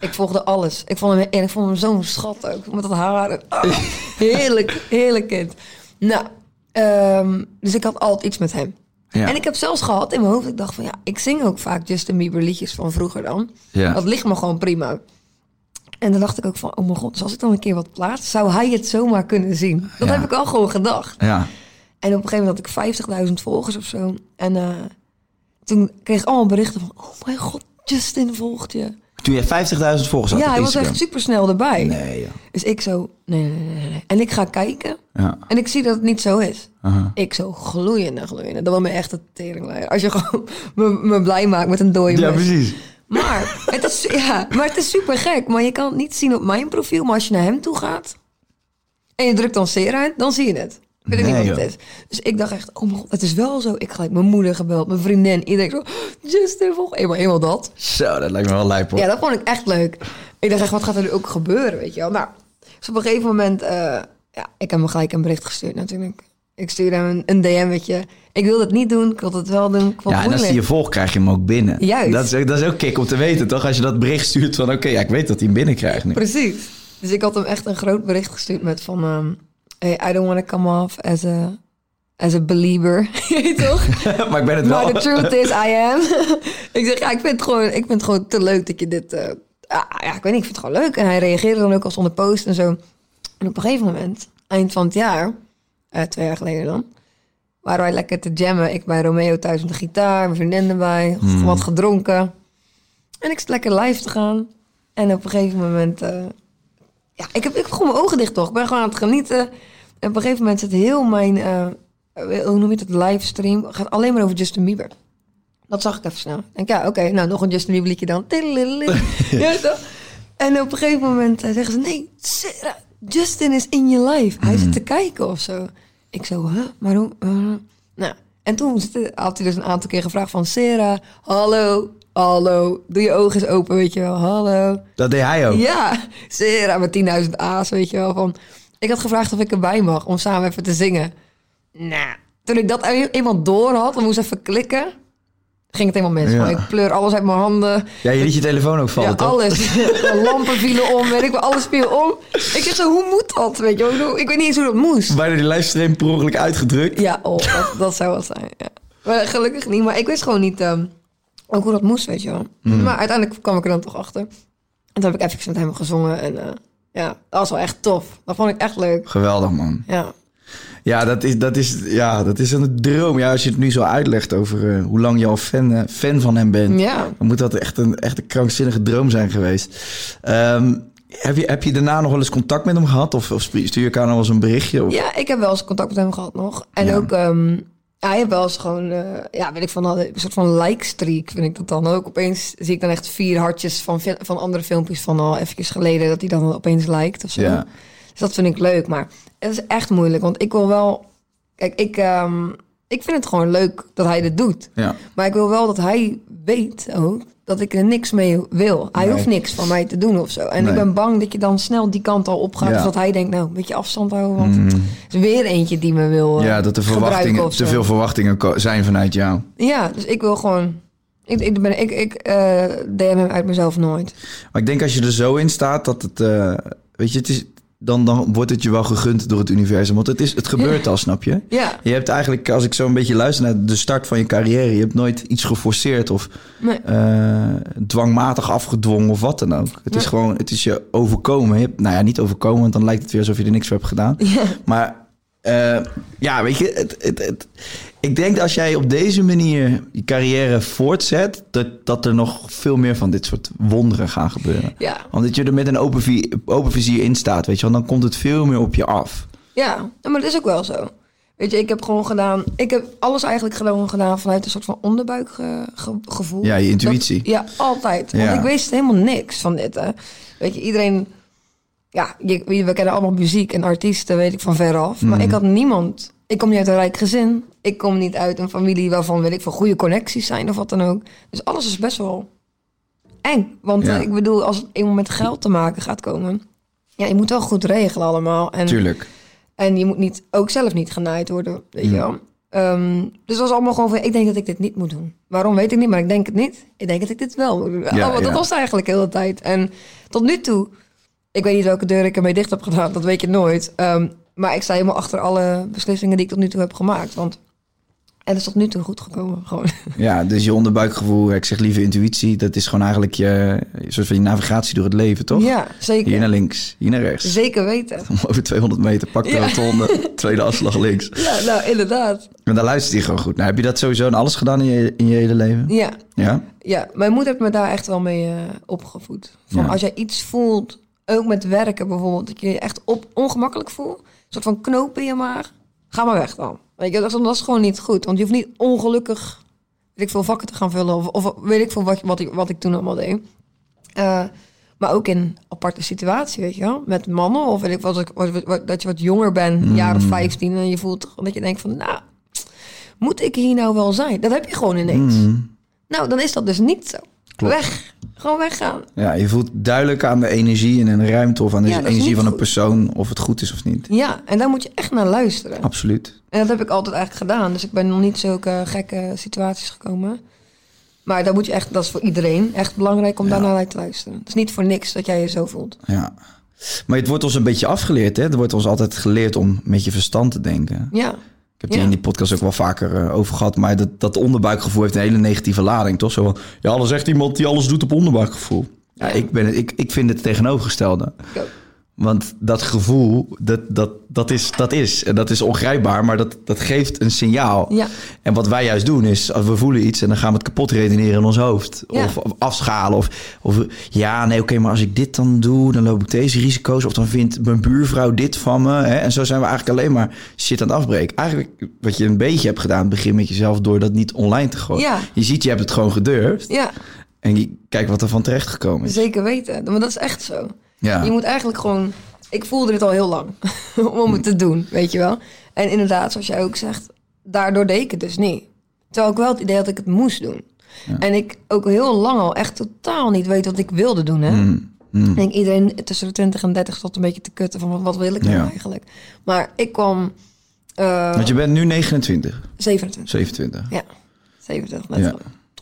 Ik volgde alles. Ik vond hem, en ik vond hem zo'n schat ook. Met dat haar. Ah, heerlijk, heerlijk kind. Nou, ehm, dus ik had altijd iets met hem. Ja. En ik heb zelfs gehad in mijn hoofd. Ik dacht van ja, ik zing ook vaak Justin Bieber liedjes van vroeger dan. Ja. Dat ligt me gewoon prima. En dan dacht ik ook van, oh mijn god, dus als ik dan een keer wat plaats, zou hij het zomaar kunnen zien. Dat Ja. heb ik al gewoon gedacht. Ja. En op een gegeven moment had ik 50.000 volgers of zo. En eh, toen kreeg ik allemaal berichten van, oh mijn god, Justin volgt je. Toen je 50.000 volgers had ja, hij was echt super snel erbij. Nee, ja. Dus ik zo, nee, nee, nee, nee, nee. En ik ga kijken Ja. en ik zie dat het niet zo is. Aha. Ik zo gloeiende, gloeiende. Dat was me echt een teringleier. Als je gewoon [LAUGHS] me, me blij maakt met een dode Ja, mes. precies. Maar het, is, ja, maar het is super gek. Maar je kan het niet zien op mijn profiel. Maar als je naar hem toe gaat en je drukt dan seer uit, dan zie je het. Ik weet Nee, niet wat het is. Dus ik dacht echt, oh mijn god, het is wel zo. Ik gelijk mijn moeder gebeld, mijn vriendin. Iedereen zo, Justin, volg. Eenmaal, eenmaal dat. Zo, dat lijkt me wel lijp hoor. Ja, dat vond ik echt leuk. Ik dacht echt, wat gaat er nu ook gebeuren, weet je wel? Nou, dus op een gegeven moment... eh, ja, ik heb hem gelijk een bericht gestuurd natuurlijk. Ik stuurde hem een, een DM, weet je. Ik wilde het niet doen, ik wilde het wel doen. Ik vond Ja, en als die je volgt, krijg je hem ook binnen. Juist. Dat is, ook- dat is ook kick om te weten, toch? Als je dat bericht stuurt van... Oké, ja, ik weet dat hij hem binnenkrijgt nu. Precies. Dus ik had hem echt een groot bericht gestuurd met van... ehm, hey, I don't want to come off as a, as a believer. [LAUGHS] Toch? [LAUGHS] maar ik ben het wel. Maar the truth is, I am. [LAUGHS] ik zeg, ja, ik vind, het gewoon, ik vind het gewoon te leuk dat je dit... eh, ja, ja, ik weet niet, ik vind het gewoon leuk. En hij reageerde dan ook als onder post en zo. En op een gegeven moment, eind van het jaar... eh, twee jaar geleden dan... waren wij lekker te jammen. Ik bij Romeo thuis met de gitaar, mijn vriendin erbij. Wat gedronken. En ik zat lekker live te gaan. En op een gegeven moment... eh, ja, ik heb, ik heb gewoon mijn ogen dicht toch. Ik ben gewoon aan het genieten. En op een gegeven moment zit heel mijn... eh, hoe noem je het? Livestream. gaat alleen maar over Justin Bieber. Dat zag ik even snel. Denk, ja, oké, nou nog een Justin Bieber liedje dan. Tiddelilili. [LAUGHS] ja, toch? En op een gegeven moment eh, zeggen ze, nee, Sarah, Justin is in je live. Hij zit te kijken of zo. Ik zo, huh? Maar hoe? eh?" nou, en toen had hij dus een aantal keer gevraagd van... Sarah, hallo, hallo, doe je ogen eens open, weet je wel. Hallo. Dat deed hij ook. Ja, Sarah met 10.000 A's, weet je wel. Van, ik had gevraagd of ik erbij mag om samen even te zingen. Nou, toen ik dat e- eenmaal door had en moest even klikken, ging het helemaal mis. Ja. Ik pleur alles uit mijn handen. Ja, je liet je telefoon ook vallen, ja, toch? alles. De lampen vielen om, weet ik wel, alles viel om. Ik zeg zo, hoe moet dat? Weet je wel? Ik weet niet eens hoe dat moest. Bijna die livestream per ongeluk uitgedrukt. Ja, oh, dat, dat zou wel zijn. Ja. Maar gelukkig niet. Maar ik wist gewoon niet ehm, ook hoe dat moest, weet je wel. Mm. Maar uiteindelijk kwam ik er dan toch achter. En toen heb ik even met hem gezongen. En eh, ja, dat was wel echt tof. Dat vond ik echt leuk. Geweldig, man. Ja, Ja, dat is, dat is, ja, dat is een droom. Ja, als je het nu zo uitlegt over eh, hoe lang je al fan, eh, fan van hem bent... ja. dan moet dat echt een, echt een krankzinnige droom zijn geweest. Ehm, heb, je, heb je daarna nog wel eens contact met hem gehad? Of, of stuur je elkaar nog wel eens een berichtje? Of? ja, ik heb wel eens contact met hem gehad nog. En Ja. ook, ehm, ja, hij heeft wel eens gewoon, eh, ja, weet ik van, een soort van like-streak vind ik dat dan ook. Opeens zie ik dan echt vier hartjes van, van andere filmpjes van al even geleden... dat hij dan opeens liked of zo. Ja. Dus dat vind ik leuk. Maar het is echt moeilijk. Want ik wil wel. Kijk, ik, ehm, ik vind het gewoon leuk dat hij dit doet. Ja. Maar ik wil wel dat hij weet ook dat ik er niks mee wil. Hij Nee. hoeft niks van mij te doen of zo. En Nee. ik ben bang dat je dan snel die kant al opgaat. Ja. Dus dat hij denkt, nou, een beetje afstand houden. Want Mm. het is weer eentje die me wil. eh, ja, dat de gebruiken verwachtingen, te veel verwachtingen zijn vanuit jou. Ja, dus ik wil gewoon. Ik, ik, ben, ik, ik eh, DM hem uit mezelf nooit. Maar ik denk als je er zo in staat dat het... eh, weet je, het is, dan, dan wordt het je wel gegund door het universum. Want het, is, het gebeurt [LAUGHS] al, snap je? Ja, Je hebt eigenlijk, als ik zo een beetje luister naar de start van je carrière... je hebt nooit iets geforceerd of nee. eh, dwangmatig afgedwongen of wat dan ook. Het is gewoon, het is je overkomen. Je hebt, nou ja, niet overkomen, want dan lijkt het weer alsof je er niks voor hebt gedaan. Ja. Maar eh, ja, weet je, het, het, het- ik denk dat als jij op deze manier je carrière voortzet, dat, dat er nog veel meer van dit soort wonderen gaan gebeuren. Ja. Want dat je er met een open, vi- open vizier in staat, weet je, want dan komt het veel meer op je af. Ja, ja, maar dat is ook wel zo. Weet je, ik heb gewoon gedaan... Ik heb alles eigenlijk gewoon gedaan vanuit een soort van onderbuikgevoel. Ja, je intuïtie. ja, altijd. Want Ja. ik wist helemaal niks van dit, hè. Weet je, iedereen... Ja, je, we kennen allemaal muziek en artiesten, weet ik, van veraf. Maar Mhm. ik had niemand... Ik kom niet uit een rijk gezin. Ik kom niet uit een familie waarvan, weet ik, van goede connecties zijn of wat dan ook. Dus alles is best wel eng. Want Ja. eh, ik bedoel, als het eenmaal met geld te maken gaat komen... Ja, je moet wel goed regelen allemaal. En Tuurlijk. en je moet niet, ook zelf niet genaaid worden, weet je wel. Ehm, dus dat was allemaal gewoon van, ik denk dat ik dit niet moet doen. Waarom, weet ik niet, maar ik denk het niet. Ik denk dat ik dit wel moet doen. Ja, [LAUGHS] Oh, dat was eigenlijk de hele tijd. En tot nu toe, ik weet niet welke deur ik ermee dicht heb gedaan, dat weet je nooit. Ehm, maar ik sta helemaal achter alle beslissingen die ik tot nu toe heb gemaakt. Want het is tot nu toe goed gekomen, gewoon. [LAUGHS] Ja, dus je onderbuikgevoel, ik zeg liever intuïtie, dat is gewoon eigenlijk je, soort van je navigatie door het leven, toch? Ja, zeker. Hier naar links, hier naar rechts. Zeker weten. [LAUGHS] Om over 200 meter, pak de Ja. rotonde, [LAUGHS] tweede afslag links. Ja, nou, inderdaad. Maar dan luistert hij gewoon goed. Nou, heb je dat sowieso in alles gedaan in je, in je hele leven? Ja, Ja? Ja, mijn moeder heeft me daar echt wel mee eh, opgevoed. Van Ja. als jij iets voelt, ook met werken bijvoorbeeld, dat je je echt op, ongemakkelijk voelt, een soort van knoop in je maag, ga maar weg dan. Weet je, dat is, gewoon niet goed, want je hoeft niet ongelukkig, weet ik veel, vakken te gaan vullen of, of weet ik veel wat, wat, ik, wat ik toen allemaal deed. Eh, maar ook in aparte situatie, weet je wel, met mannen of weet ik wat, wat, wat- dat je wat jonger bent, jaar of 15 en je voelt dat je denkt van, nou, moet ik hier nou wel zijn? Dat heb je gewoon ineens. Mm. Nou, dan is dat dus niet zo. Klopt. Weg. Gewoon weggaan. Ja, je voelt duidelijk aan de energie in een ruimte of aan de Ja, energie van een persoon of het goed is of niet. Ja, en daar moet je echt naar luisteren. Absoluut. En dat heb ik altijd eigenlijk gedaan. Dus ik ben nog niet zulke gekke situaties gekomen. Maar daar moet je echt, dat is voor iedereen echt belangrijk om daarnaar naar te luisteren. Het is niet voor niks dat jij je zo voelt. Ja. Maar het wordt ons een beetje afgeleerd, hè? Er wordt ons altijd geleerd om met je verstand te denken. Ja, Ik heb die Ja. in die podcast ook wel vaker eh, over gehad. Maar dat, dat onderbuikgevoel heeft een hele negatieve lading, toch? Zo van, ja, dan zegt iemand die alles doet op onderbuikgevoel. Ja, Ja. ik, ben, ik, ik vind het tegenovergestelde. ook. Want dat gevoel, dat, dat, dat, is, dat is. En dat is ongrijpbaar, maar dat, dat geeft een signaal. Ja. En wat wij juist doen is, als we voelen iets en dan gaan we het kapot redeneren in ons hoofd. Ja. Of, of afschalen. Of, of ja, nee, oké, maar als ik dit dan doe, dan loop ik deze risico's. Of dan vindt mijn buurvrouw dit van me. Hè? En zo zijn we eigenlijk alleen maar shit aan het afbreken. Eigenlijk wat je een beetje hebt gedaan, begin met jezelf door dat niet online te gooien. Ja. Je ziet, je hebt het gewoon gedurfd. Ja, En je, kijk wat er van terecht gekomen is. zeker weten. Maar dat is echt zo. Ja. Je moet eigenlijk gewoon... Ik voelde dit al heel lang [LAUGHS] om het te doen, weet je wel. En inderdaad, zoals jij ook zegt, daardoor deed ik het dus niet. Terwijl ik wel het idee had dat ik het moest doen. En ik ook heel lang al echt totaal niet weet wat ik wilde doen. Hè? Mm, Ik denk iedereen tussen de 20 en 30 stond een beetje te kutten van wat, wil ik nou Ja. eigenlijk. Maar ik kwam eh, Want je bent nu 29, 27. 27. Ja, 27 net Ja.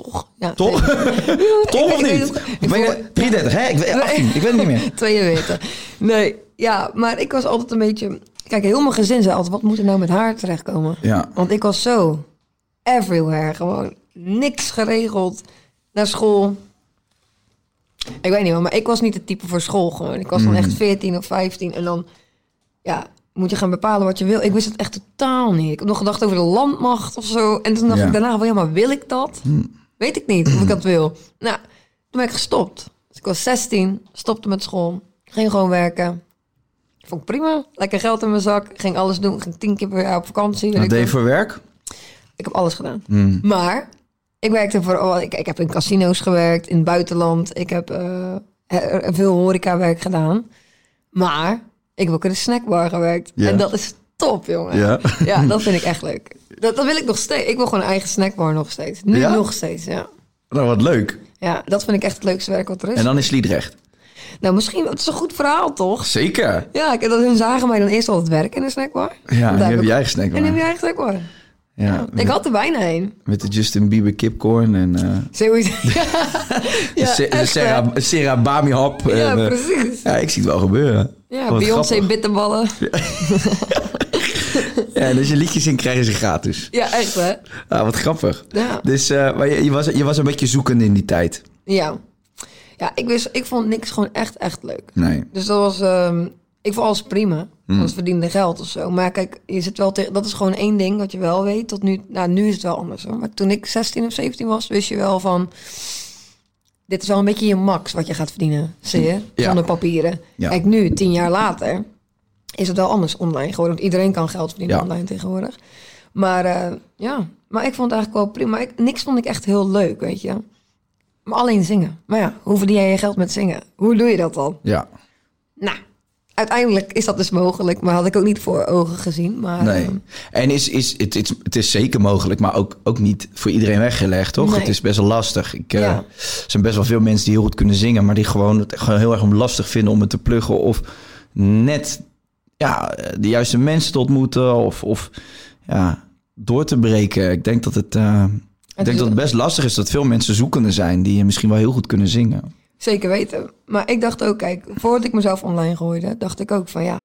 Toch? Ja, Toch? 27. [LAUGHS] Toch of niet? Ik ben voel- 33, hè? Ik weet, 18, ik weet het niet meer. [LAUGHS] 42. Nee, ja, maar ik was altijd een beetje... Kijk, heel mijn gezin zei altijd, wat moet er nou met haar terechtkomen? Ja. Want ik was zo everywhere, gewoon niks geregeld. Naar school. Ik weet niet wel, maar ik was niet het type voor school gewoon. Ik was dan echt 14 of 15 en dan, ja, moet je gaan bepalen wat je wil. Ik wist het echt totaal niet. Ik heb nog gedacht over de landmacht of zo. En toen dacht Ja. ik daarna ja, maar wil ik dat? Weet ik niet of ik [CLEARS THROAT] dat wil. Nou, toen ben ik gestopt. Dus ik was 16, stopte met school, ging gewoon werken. Vond ik prima. Lekker geld in mijn zak. Ging alles doen. Ging tien keer per jaar op vakantie. Wat deed je voor werk? Ik heb alles gedaan. Maar ik werkte voor... oh, ik, ik heb in casino's gewerkt, in het buitenland. Ik heb he- veel horecawerk gedaan. Maar ik heb ook in een snackbar gewerkt. Ja. En dat is top, jongen. Ja. Ja, dat vind ik [LAUGHS] echt leuk. Dat, dat wil ik nog steeds. Ik wil gewoon een eigen snackbar nog steeds. Nu Ja? nog steeds, ja. Nou, wat leuk. Ja, dat vind ik echt het leukste werk wat er is. En dan is Sliedrecht. Nou, misschien... Het is een goed verhaal, toch? Zeker. Ja, ik, dat hun zagen mij dan eerst altijd werken in een snackbar. Ja, en heb je eigen snackbar. En heb je eigen snackbar. Ja, Ik had er bijna een. met de Justin Bieber kipcorn en eh Zoiets. [LAUGHS] ja, de, Se- de echt, Sarah, Sarah Bami hap. Ja, en, eh, precies. ja, ik zie het wel gebeuren. Ja, Beyoncé grappig. bitterballen. [LAUGHS] Ja, en als je liedjes zingt, krijgen ze gratis. Ja, echt hè? Ah, wat grappig. Ja. Dus eh, maar je, je, was, je was een beetje zoekende in die tijd. Ja. Ja, ik, wist, ik vond niks gewoon echt, echt leuk. Nee. Dus dat was... ehm, ik vond alles prima. Hmm. Als verdiende geld of zo. Maar kijk, je zit wel tegen... Dat is gewoon één ding wat je wel weet. Tot nu... Nou, nu is het wel anders hoor. Maar toen ik 16 of 17 was, wist je wel van... Dit is wel een beetje je max wat je gaat verdienen. Zie je? Ja. Zonder papieren. Ja. Kijk, nu, tien jaar later... Is het wel anders online geworden. Want iedereen kan geld verdienen Ja. online tegenwoordig. Maar eh, ja, maar ik vond het eigenlijk wel prima. Ik, niks vond ik echt heel leuk, weet je. Maar alleen zingen. Maar ja, hoe verdien jij je geld met zingen? Hoe doe je dat dan? Ja. Nou, uiteindelijk is dat dus mogelijk. Maar had ik ook niet voor ogen gezien. Maar Nee. eh, En is, is, het, het, het is zeker mogelijk, maar ook, ook niet voor iedereen weggelegd, toch? Nee. Het is best wel lastig. Ik, eh. Er zijn best wel veel mensen die heel goed kunnen zingen, maar die gewoon het gewoon heel erg lastig vinden om het te pluggen. Of net ja, de juiste mensen te ontmoeten of, of ja, door te breken. Ik denk dat het, eh, ik denk dat het best lastig is dat veel mensen zoekende zijn die misschien wel heel goed kunnen zingen. Zeker weten. Maar ik dacht ook, kijk, voordat ik mezelf online gooide, dacht ik ook van ja,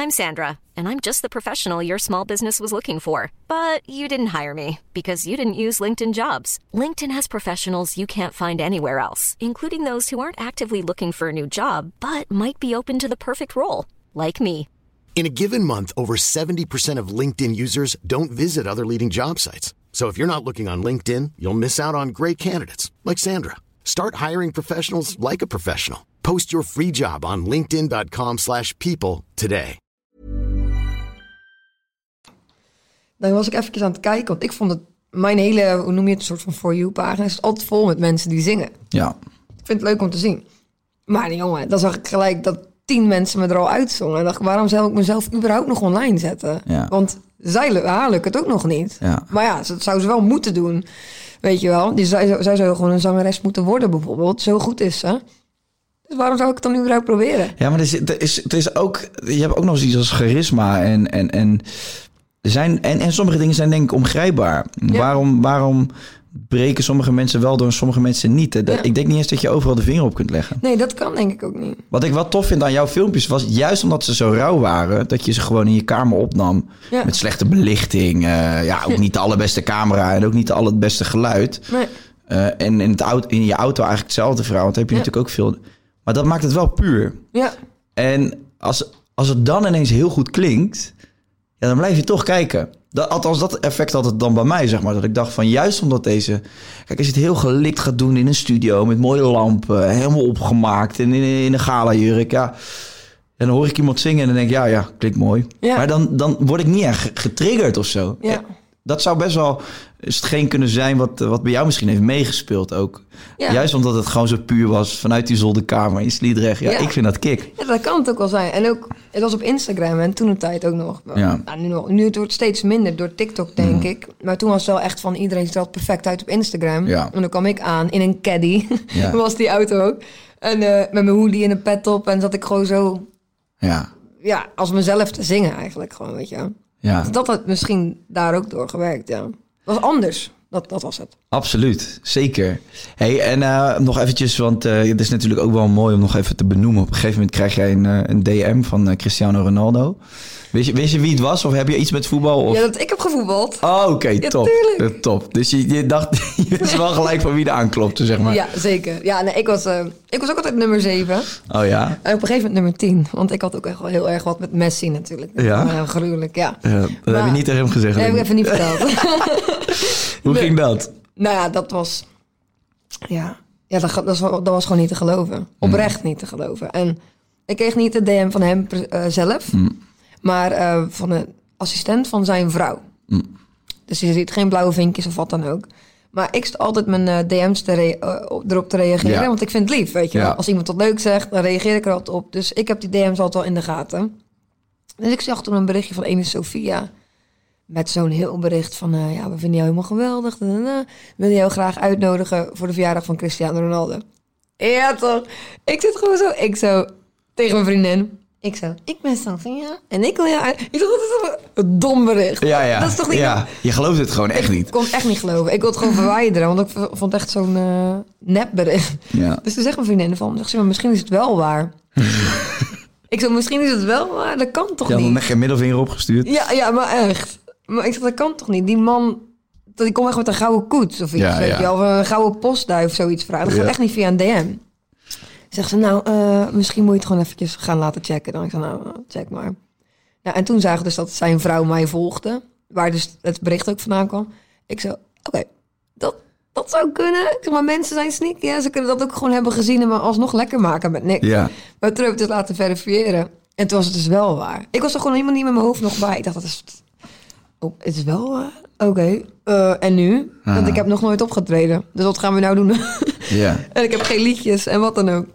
I'm Sandra, and I'm just the professional your small business was looking for. But you didn't hire me because you didn't use LinkedIn jobs. LinkedIn has professionals you can't find anywhere else, including those who aren't actively looking for a new job but might be open to the perfect role, like me. In a given month, over 70% of LinkedIn users don't visit other leading job sites. So if you're not looking on LinkedIn, you'll miss out on great candidates like Sandra. Start hiring professionals like a professional. Post your free job on linkedin.com/people slash people today. dan was ik eventjes aan het kijken. Want ik vond het, mijn hele, hoe noem je het, een soort van For You pagina is altijd vol met mensen die zingen. Ja, Ik vind het leuk om te zien. Maar jongen, dan zag ik gelijk dat tien mensen me er al uitzongen. En dacht ik, waarom zou ik mezelf überhaupt nog online zetten? Ja. Want zij, haar lukt het ook nog niet. Ja. Maar ja, dat zou ze wel moeten doen. Weet je wel? Die, zij, zij zou gewoon een zangeres moeten worden bijvoorbeeld. Zo goed is ze. Dus waarom zou ik het dan überhaupt proberen? Ja, maar er is, er is, er is ook, je hebt ook nog eens iets als charisma. En, en, en, zijn, en, en sommige dingen zijn denk ik ongrijpbaar. Waarom, waarom breken sommige mensen wel door en sommige mensen niet? Dat- Ja. Ik denk niet eens dat je overal de vinger op kunt leggen. Nee, dat kan denk ik ook niet. Wat ik wel tof vind aan jouw filmpjes was juist omdat ze zo rauw waren, dat je ze gewoon in je kamer opnam. Ja. Met slechte belichting. eh, ja, ook [LAUGHS] niet de allerbeste camera en ook niet de allerbeste geluid. Nee. Eh, en in, het auto, in je auto eigenlijk hetzelfde verhaal. Want heb je Ja. natuurlijk ook veel. Maar dat maakt het wel puur. Ja, En als, als het dan ineens heel goed klinkt, ja, dan blijf je toch kijken. Dat, althans, dat effect had het dan bij mij, zeg maar. Dat ik dacht van, juist omdat deze... Kijk, als je het heel gelikt gaat doen in een studio... met mooie lampen, helemaal opgemaakt... en in, in een gala-jurk, ja... En dan hoor ik iemand zingen en dan denk ik, ja, ja, klinkt mooi. Ja. Maar dan, dan word ik niet echt getriggerd of zo. Ja. Dat zou best wel hetgeen kunnen zijn wat, wat bij jou misschien heeft meegespeeld ook. Ja. Juist omdat het gewoon zo puur was vanuit die zolderkamer in Sliedrecht. Ja, Ja. ik vind dat kick. Ja, dat kan het ook wel zijn. En ook, het was op Instagram en toen een tijd ook nog. Ja. Nou, nu, nog nu het wordt steeds minder door TikTok, denk ik. Maar toen was het wel echt van iedereen stelt perfect uit op Instagram. Ja. En dan kwam ik aan in een caddy. Ja. [LAUGHS] was die auto ook. En eh, met mijn hoodie en een pet op. En zat ik gewoon zo, Ja, ja, als mezelf te zingen eigenlijk gewoon, weet je. Ja. Dat had misschien daar ook door gewerkt, ja. Was anders. Dat, dat was het. Absoluut, zeker. Hey, en eh, nog eventjes, want eh, het is natuurlijk ook wel mooi om nog even te benoemen. Op een gegeven moment krijg jij een, eh, een DM van Cristiano Ronaldo. Wist je, wist je wie het was? Of heb je iets met voetbal? Of... Ja, dat ik heb gevoetbald. Oh, oké, top. tuurlijk. Top. Dus je, je dacht, [LAUGHS] je wist wel gelijk van wie er aanklopte, zeg maar. Ja, zeker. Ja, nee, ik was, ik was ook altijd nummer 7. Oh ja? En op een gegeven moment nummer 10. Want ik had ook echt wel heel erg wat met Messi natuurlijk. Ja? Gruwelijk, ja. Ja, dat heb je niet tegen hem gezegd. Dat heb ik. even niet verteld. [LAUGHS] [LAUGHS] Hoe Nee. ging dat? nou ja, dat was... Ja, ja dat, dat, was, dat was gewoon niet te geloven. Oprecht niet te geloven. En ik kreeg niet de DM van hem eh, zelf. Maar eh, van een assistent van zijn vrouw. Dus je ziet geen blauwe vinkjes of wat dan ook. Maar ik sta altijd mijn eh, DM's te erop te reageren. Ja. Want ik vind het lief, weet je Ja. Als iemand wat leuk zegt, dan reageer ik er altijd op. Dus ik heb die DM's altijd wel in de gaten. Dus ik zag toen een berichtje van ene Sophia. Met zo'n heel bericht van... eh, ja, we vinden jou helemaal geweldig. da, da, da. We willen jou graag uitnodigen voor de verjaardag van Cristiano Ronaldo. Ja, toch? Ik zit gewoon zo... Ik zo tegen mijn vriendin. Ik zo... Ik ben Sophia en ik wil jou uit... Ik dacht, dat is een dom bericht. Ja, ja. Dat is toch niet... ja. Je gelooft het gewoon echt niet. Ik kon het echt niet geloven. Ik wil het gewoon verwijderen, want ik vond het echt zo'n eh nepbericht. Ja. Dus toen zegt mijn vriendin van, zegt ze, maar misschien is het wel waar. [LAUGHS] ik zo, misschien is het wel waar, dat kan toch Je had niet? nog geen middelvinger opgestuurd. Ja, ja, maar echt. Maar ik zeg, dat kan toch niet? Die man, die komt echt met een gouden koets of iets, Ja, weet ja. je wel. Of een gouden postduif of zoiets vragen. Dat gaat echt niet via een DM. Zegt ze, nou, eh, misschien moet je het gewoon eventjes gaan laten checken. Dan ik zei, nou, check maar. Nou, en toen zagen we dus dat zijn vrouw mij volgde. Waar dus het bericht ook vandaan kwam. Ik zo, oké, dat, dat zou kunnen. Ik zeg, maar mensen zijn sneaky. Ja, ze kunnen dat ook gewoon hebben gezien en maar alsnog lekker maken met niks. Ja. Maar toen heb ik het laten verifiëren. En toen was het dus wel waar. Ik was er gewoon helemaal niet met mijn hoofd nog bij. Ik dacht, dat is... Oh, het is wel waar? Oké. Eh, en nu? Want ik heb nog nooit opgetreden. Dus wat gaan we nou doen? [LAUGHS] Ja. en ik heb geen liedjes en wat dan ook.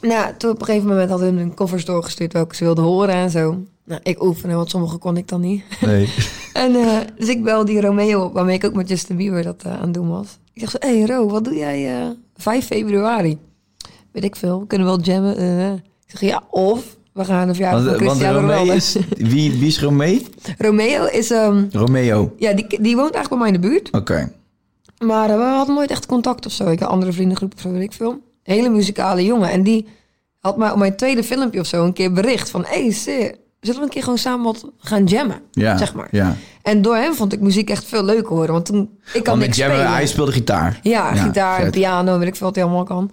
Nou, toen op een gegeven moment hadden een covers doorgestuurd... welke ze wilden horen en zo. Nou, ik oefende, want sommige kon ik dan niet. [LAUGHS] Nee. En eh, dus ik bel die Romeo op, waarmee ik ook met Justin Bieber dat eh, aan het doen was. Ik zeg zo, hé hey Ro, wat doe jij eh 5 februari? Weet ik veel, we kunnen wel jammen. eh. ik zeg, ja, of we gaan de verjaardag Want, van want Cristiano Romeo is... Wie, wie is Romeo? Romeo is, ehm, Romeo. ja, die, die woont eigenlijk bij mij in de buurt. Oké. Maar eh, we hadden nooit echt contact of zo. Ik had andere vriendengroep of zo, weet ik veel. Hele muzikale jongen. En die had mij op mijn tweede filmpje of zo een keer bericht van... Hé, hey, Sir, zullen we een keer gewoon samen wat gaan jammen? Ja. Zeg maar. Ja. En door hem vond ik muziek echt veel leuker horen. Want toen, ik kan Want niks Jammer, spelen. hij speelde gitaar. Ja, gitaar, vet. piano, weet ik veel wat hij allemaal kan.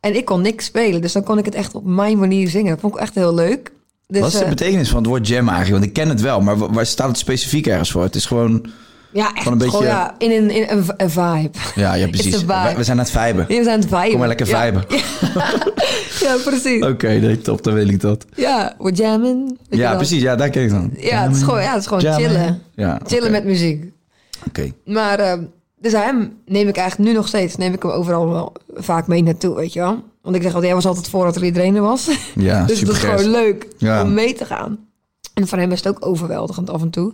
En ik kon niks spelen, dus dan kon ik het echt op mijn manier zingen. Dat vond ik echt heel leuk. Dus, Wat is de eh, betekenis van het woord jam eigenlijk? Want ik ken het wel, maar wa- waar staat het specifiek ergens voor? Het is gewoon... ja, echt van een beetje- gewoon, ja, in een, in een, een vibe. Ja, ja [LAUGHS] precies. We, we zijn aan het viben. We zijn het viben. Kom maar lekker viben. [LAUGHS] Ja, precies. [LAUGHS] Oké, nee, top. Dan weet ik dat. Ja, we jammen. Ja, precies. Ja, daar ken ik dan. Ja, het is gewoon, ja, het is gewoon Jammen. chillen. Ja, Chillen met muziek. Oké. Maar, eh, dus hem neem ik eigenlijk nu nog steeds, neem ik hem overal wel vaak mee naartoe, weet je wel. Want ik zeg altijd, jij was altijd voordat er iedereen er was. [LAUGHS] Ja, dus het is gewoon leuk Ja. om mee te gaan. En voor hem is het ook overweldigend af en toe.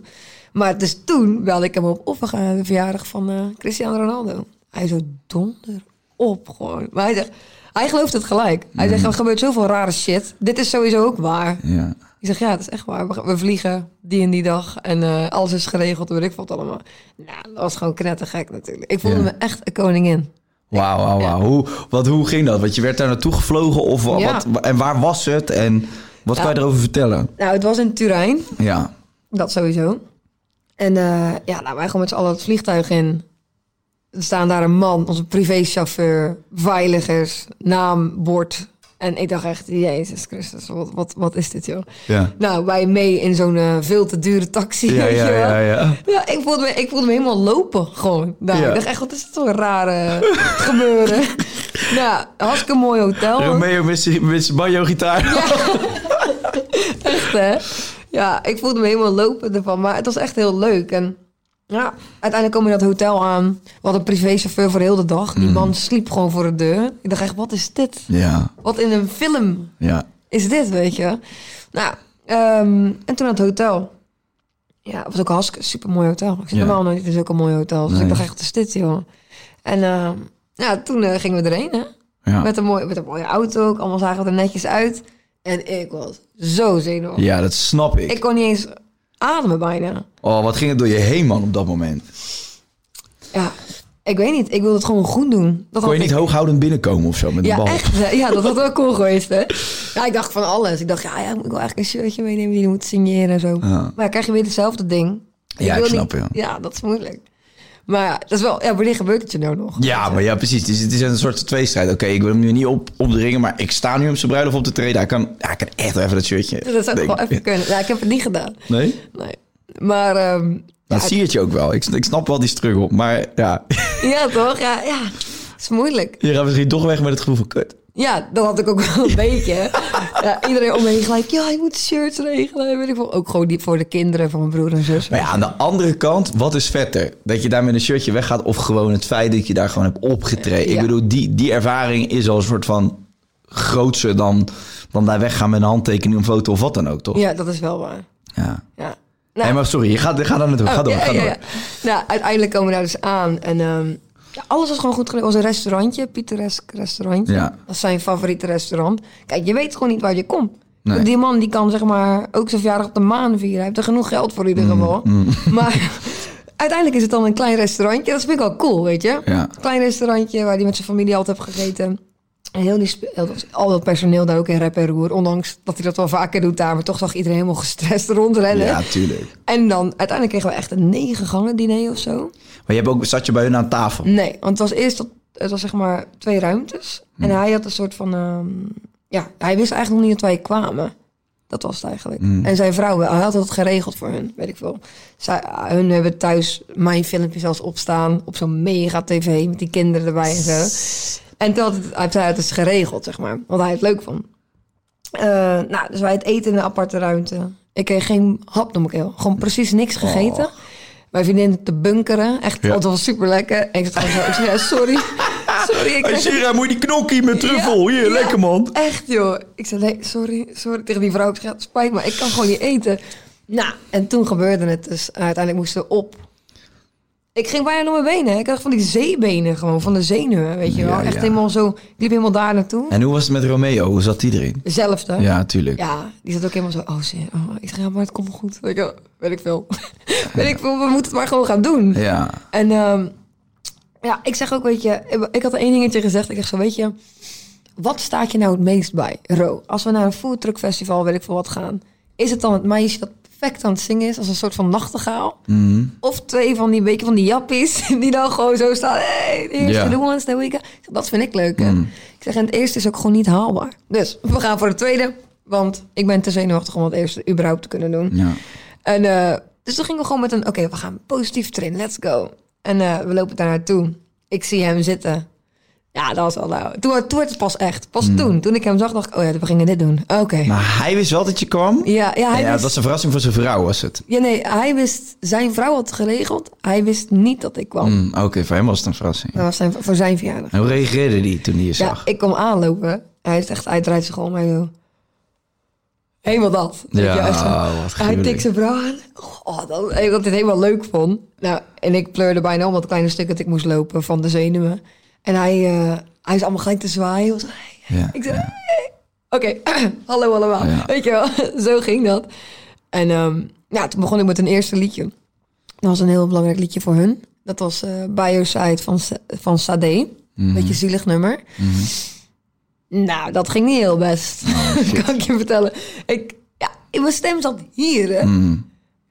Maar dus toen belde ik hem op of we gaan naar de verjaardag van eh, Cristiano Ronaldo. Hij zo donder op gewoon. Maar hij zegt, hij gelooft het gelijk. Hij zegt, er gebeurt zoveel rare shit. Dit is sowieso ook waar. Ja. Ik zeg, ja, het is echt waar. We, we vliegen die en die dag en eh, alles is geregeld. Weet ik wat allemaal. Nou, dat was gewoon knettergek natuurlijk. Ik voelde Ja. me echt een koningin. Wauw, wauw, wauw. Hoe, wat, hoe ging dat? Want je werd daar naartoe gevlogen of Ja. wat, en waar was het? En wat kan je erover vertellen? Nou, het was in Turijn. Ja. Dat sowieso. En eh, ja, nou, wij gaan met z'n allen het vliegtuig in. Er staan daar een man, onze privéchauffeur, veiligers, naam, bord. En ik dacht echt, Jezus Christus, wat, wat, wat is dit, joh? Ja. Nou, wij mee in zo'n eh, veel te dure taxi. Ja, ja, ja, ja. Ja, ik voelde, me, ik voelde me helemaal lopen gewoon. Nou, Ja. Ik dacht echt, wat is het toch een rare [LAUGHS] gebeuren. nou, hartstikke mooi hotel. Romeo met zijn banjo-gitaar. [LAUGHS] Echt, hè? Ja, ik voelde me helemaal lopen ervan. Maar het was echt heel leuk. En ja, uiteindelijk komen we in dat hotel aan. We hadden een privéchauffeur voor heel de dag. Die man sliep gewoon voor de deur. Ik dacht echt, wat is dit? Ja, Wat in een film ja. is dit, weet je? Nou, ehm, en toen het hotel. Ja, het was ook een hartstikke super mooi hotel. Ik zit Ja. normaal nooit in zulke mooie hotels. Dus Nee. ik dacht echt, wat is dit, joh? En ehm, ja, toen eh, gingen we erheen, hè? Ja. Met, een mooie, met een mooie auto ook. Allemaal zagen we er netjes uit. En ik was zo zenuwachtig. ja, dat snap ik. Ik kon niet eens ademen bijna. Oh, wat ging het door je heen, man, op dat moment? Ja, ik weet niet. Ik wilde het gewoon goed doen. Dat Kon je niet ik- hooghoudend binnenkomen of zo met de Ja, bal? echt. Ja, dat had ook cool geweest, hè? Ja, ik dacht van alles. Ik dacht, ja, ja moet ik wel eigenlijk een shirtje meenemen die je moet signeren en zo. Ja. Maar dan krijg je weer hetzelfde ding. Ja, wil ik snap, niet- ja. Ja, dat is moeilijk. Maar ja, dat is wel... Ja, wanneer gebeurt het je nou nog? Ja, maar ja, precies. Het is, het is een soort tweestrijd. Oké, ik wil hem nu niet op, opdringen, maar ik sta nu op zijn bruiloft op te treden. Hij kan, ja, hij kan echt even dat shirtje. Dat zou ik wel even kunnen. Ja, ik heb het niet gedaan. Nee? Nee. Maar... ehm, Dat ja, zie je het je ook wel. Ik, ik snap wel die struggle. Maar ja, ja, toch? Ja, ja. Het is moeilijk. je gaat misschien toch weg met het gevoel van kut. Ja, dat had ik ook [LAUGHS] wel een beetje. Ja, iedereen om me heen gelijk, ja, je moet shirts regelen. Weet ik veel. Ook gewoon die voor de kinderen van mijn broer en zus. Maar ja, aan de andere kant, wat is vetter? Dat je daar met een shirtje weggaat of gewoon het feit dat je daar gewoon hebt opgetreden? Ik bedoel, die, die ervaring is al een soort van grootser dan, dan daar weggaan met een handtekening, een foto of wat dan ook, toch? Ja, dat is wel waar. Ja. Ja. Nee, maar sorry, je gaat, ga daar naartoe. ga Oh, door, ja, ga ja, door. Nou, uiteindelijk komen we daar dus aan. En ehm, ja, alles was gewoon goed gedaan. Het was een restaurantje, pittoresk restaurantje. Ja. Dat is zijn favoriete restaurant. Kijk, je weet gewoon niet waar je komt. Nee. Die man die kan zeg maar ook zijn verjaardag op de maan vieren. Hij heeft er genoeg geld voor in Mm, ieder geval. [LAUGHS] Maar uiteindelijk is het dan een klein restaurantje. Dat vind ik wel cool, weet je. Ja. Klein restaurantje waar hij met zijn familie altijd heeft gegeten. Heel die, dat- al dat personeel daar ook in rep en roer. Ondanks dat hij dat wel vaker doet daar. Maar toch zag iedereen helemaal gestrest [LAUGHS] rondrennen. Ja, tuurlijk. En dan uiteindelijk kregen we echt een negen gangen diner of zo. Maar je hebt ook, zat je bij hun aan tafel? Nee, want het was eerst dat, het was zeg maar twee ruimtes. En Hmm. hij had een soort van, ehm, ja, hij wist eigenlijk nog niet dat wij kwamen. Dat was het eigenlijk. Hmm. En zijn vrouw, hij had het geregeld voor hun, weet ik veel. Zij, hun hebben thuis mijn filmpje zelfs opstaan op zo'n mega tv met die kinderen erbij en zo. En toen had het, hij het dus geregeld, zeg maar, want hij het leuk vond. Eh, nou, dus wij het eten in een aparte ruimte. Ik kreeg geen hap door mijn keel. Gewoon precies niks gegeten. Mijn vriendin te bunkeren. Echt, Ja. was super lekker. En ik ik zei, sorry. [LAUGHS] Sorry, ik Hey, Sira, moet je die knokkie met truffel? Hier, ja. lekker man. Echt, joh. Ik zei, nee, sorry, sorry. Tegen die vrouw, ik zei, spijt me, ik kan gewoon niet eten. Nou, en toen gebeurde het dus. Uiteindelijk moesten we op. Ik ging bijna door mijn benen. Ik had van die zeebenen gewoon, van de zenuwen, weet je wel. Ja, Echt ja. helemaal zo, ik liep helemaal daar naartoe. En hoe was het met Romeo? Hoe zat die erin? Zelfde. Ja, tuurlijk. Ja, die zat ook helemaal zo, oh, zie, oh ik zeg, ja, maar het komt goed. Weet, weet ik veel. [LAUGHS] weet ik veel, we moeten het maar gewoon gaan doen. Ja. En ehm, ja, ik zeg ook, weet je, ik had één dingetje gezegd. Ik zeg zo, weet je, wat staat je nou het meest bij, Ro? Als we naar een foodtruck festival, weet ik veel wat gaan, is het dan het meisje dat perfect aan het zingen is, als een soort van nachtegaal? Mhm. Of twee van die beetje van die jappies [LAUGHS] die dan gewoon zo staan. Hey, eerste, the ones that we got. Ik zeg, Dat vind ik leuk. Mhm. Ik zeg, en het eerste is ook gewoon niet haalbaar. Dus we gaan voor de tweede, want ik ben te zenuwachtig om het eerste überhaupt te kunnen doen. Ja. En eh, dus toen gingen we gewoon met een, oké, we gaan positief trainen, let's go. En eh, we lopen daar naartoe. Ik zie hem zitten. Ja, dat was wel nou. Toen, toen werd het pas echt. Pas toen. Toen ik hem zag, dacht ik, oh ja, we gingen dit doen. Oké. Maar hij wist wel dat je kwam? Ja, ja, hij ja, wist, dat was een verrassing voor zijn vrouw, was het? ja, nee, hij wist, zijn vrouw had het geregeld. Hij wist niet dat ik kwam. Mm, Oké, voor hem was het een verrassing. Dat was zijn, voor zijn verjaardag. En hoe reageerde hij toen hij je Ja, zag? ik kom aanlopen. Hij is echt, hij draait zich om zo. Helemaal dat. Ja, je, echt zo. wat Hij tikt zijn vrouw aan. Oh, dat, ik dat dit helemaal leuk vond. Nou, en ik pleurde bijna om dat kleine stuk dat ik moest lopen van de zenuwen. En hij, eh, hij is allemaal gelijk te zwaaien. Ja, Ik zei, oké, [CLEARS THROAT] hallo allemaal. Ja. Weet je wel, [LAUGHS] zo ging dat. En ehm, ja, toen begon ik met een eerste liedje. Dat was een heel belangrijk liedje voor hun. Dat was eh Bioside van, van Sade. Mhm. Beetje zielig nummer. Nou, dat ging niet heel best. Oh, [LAUGHS] kan ik je vertellen. Ik, ja, mijn stem zat hier. Hè?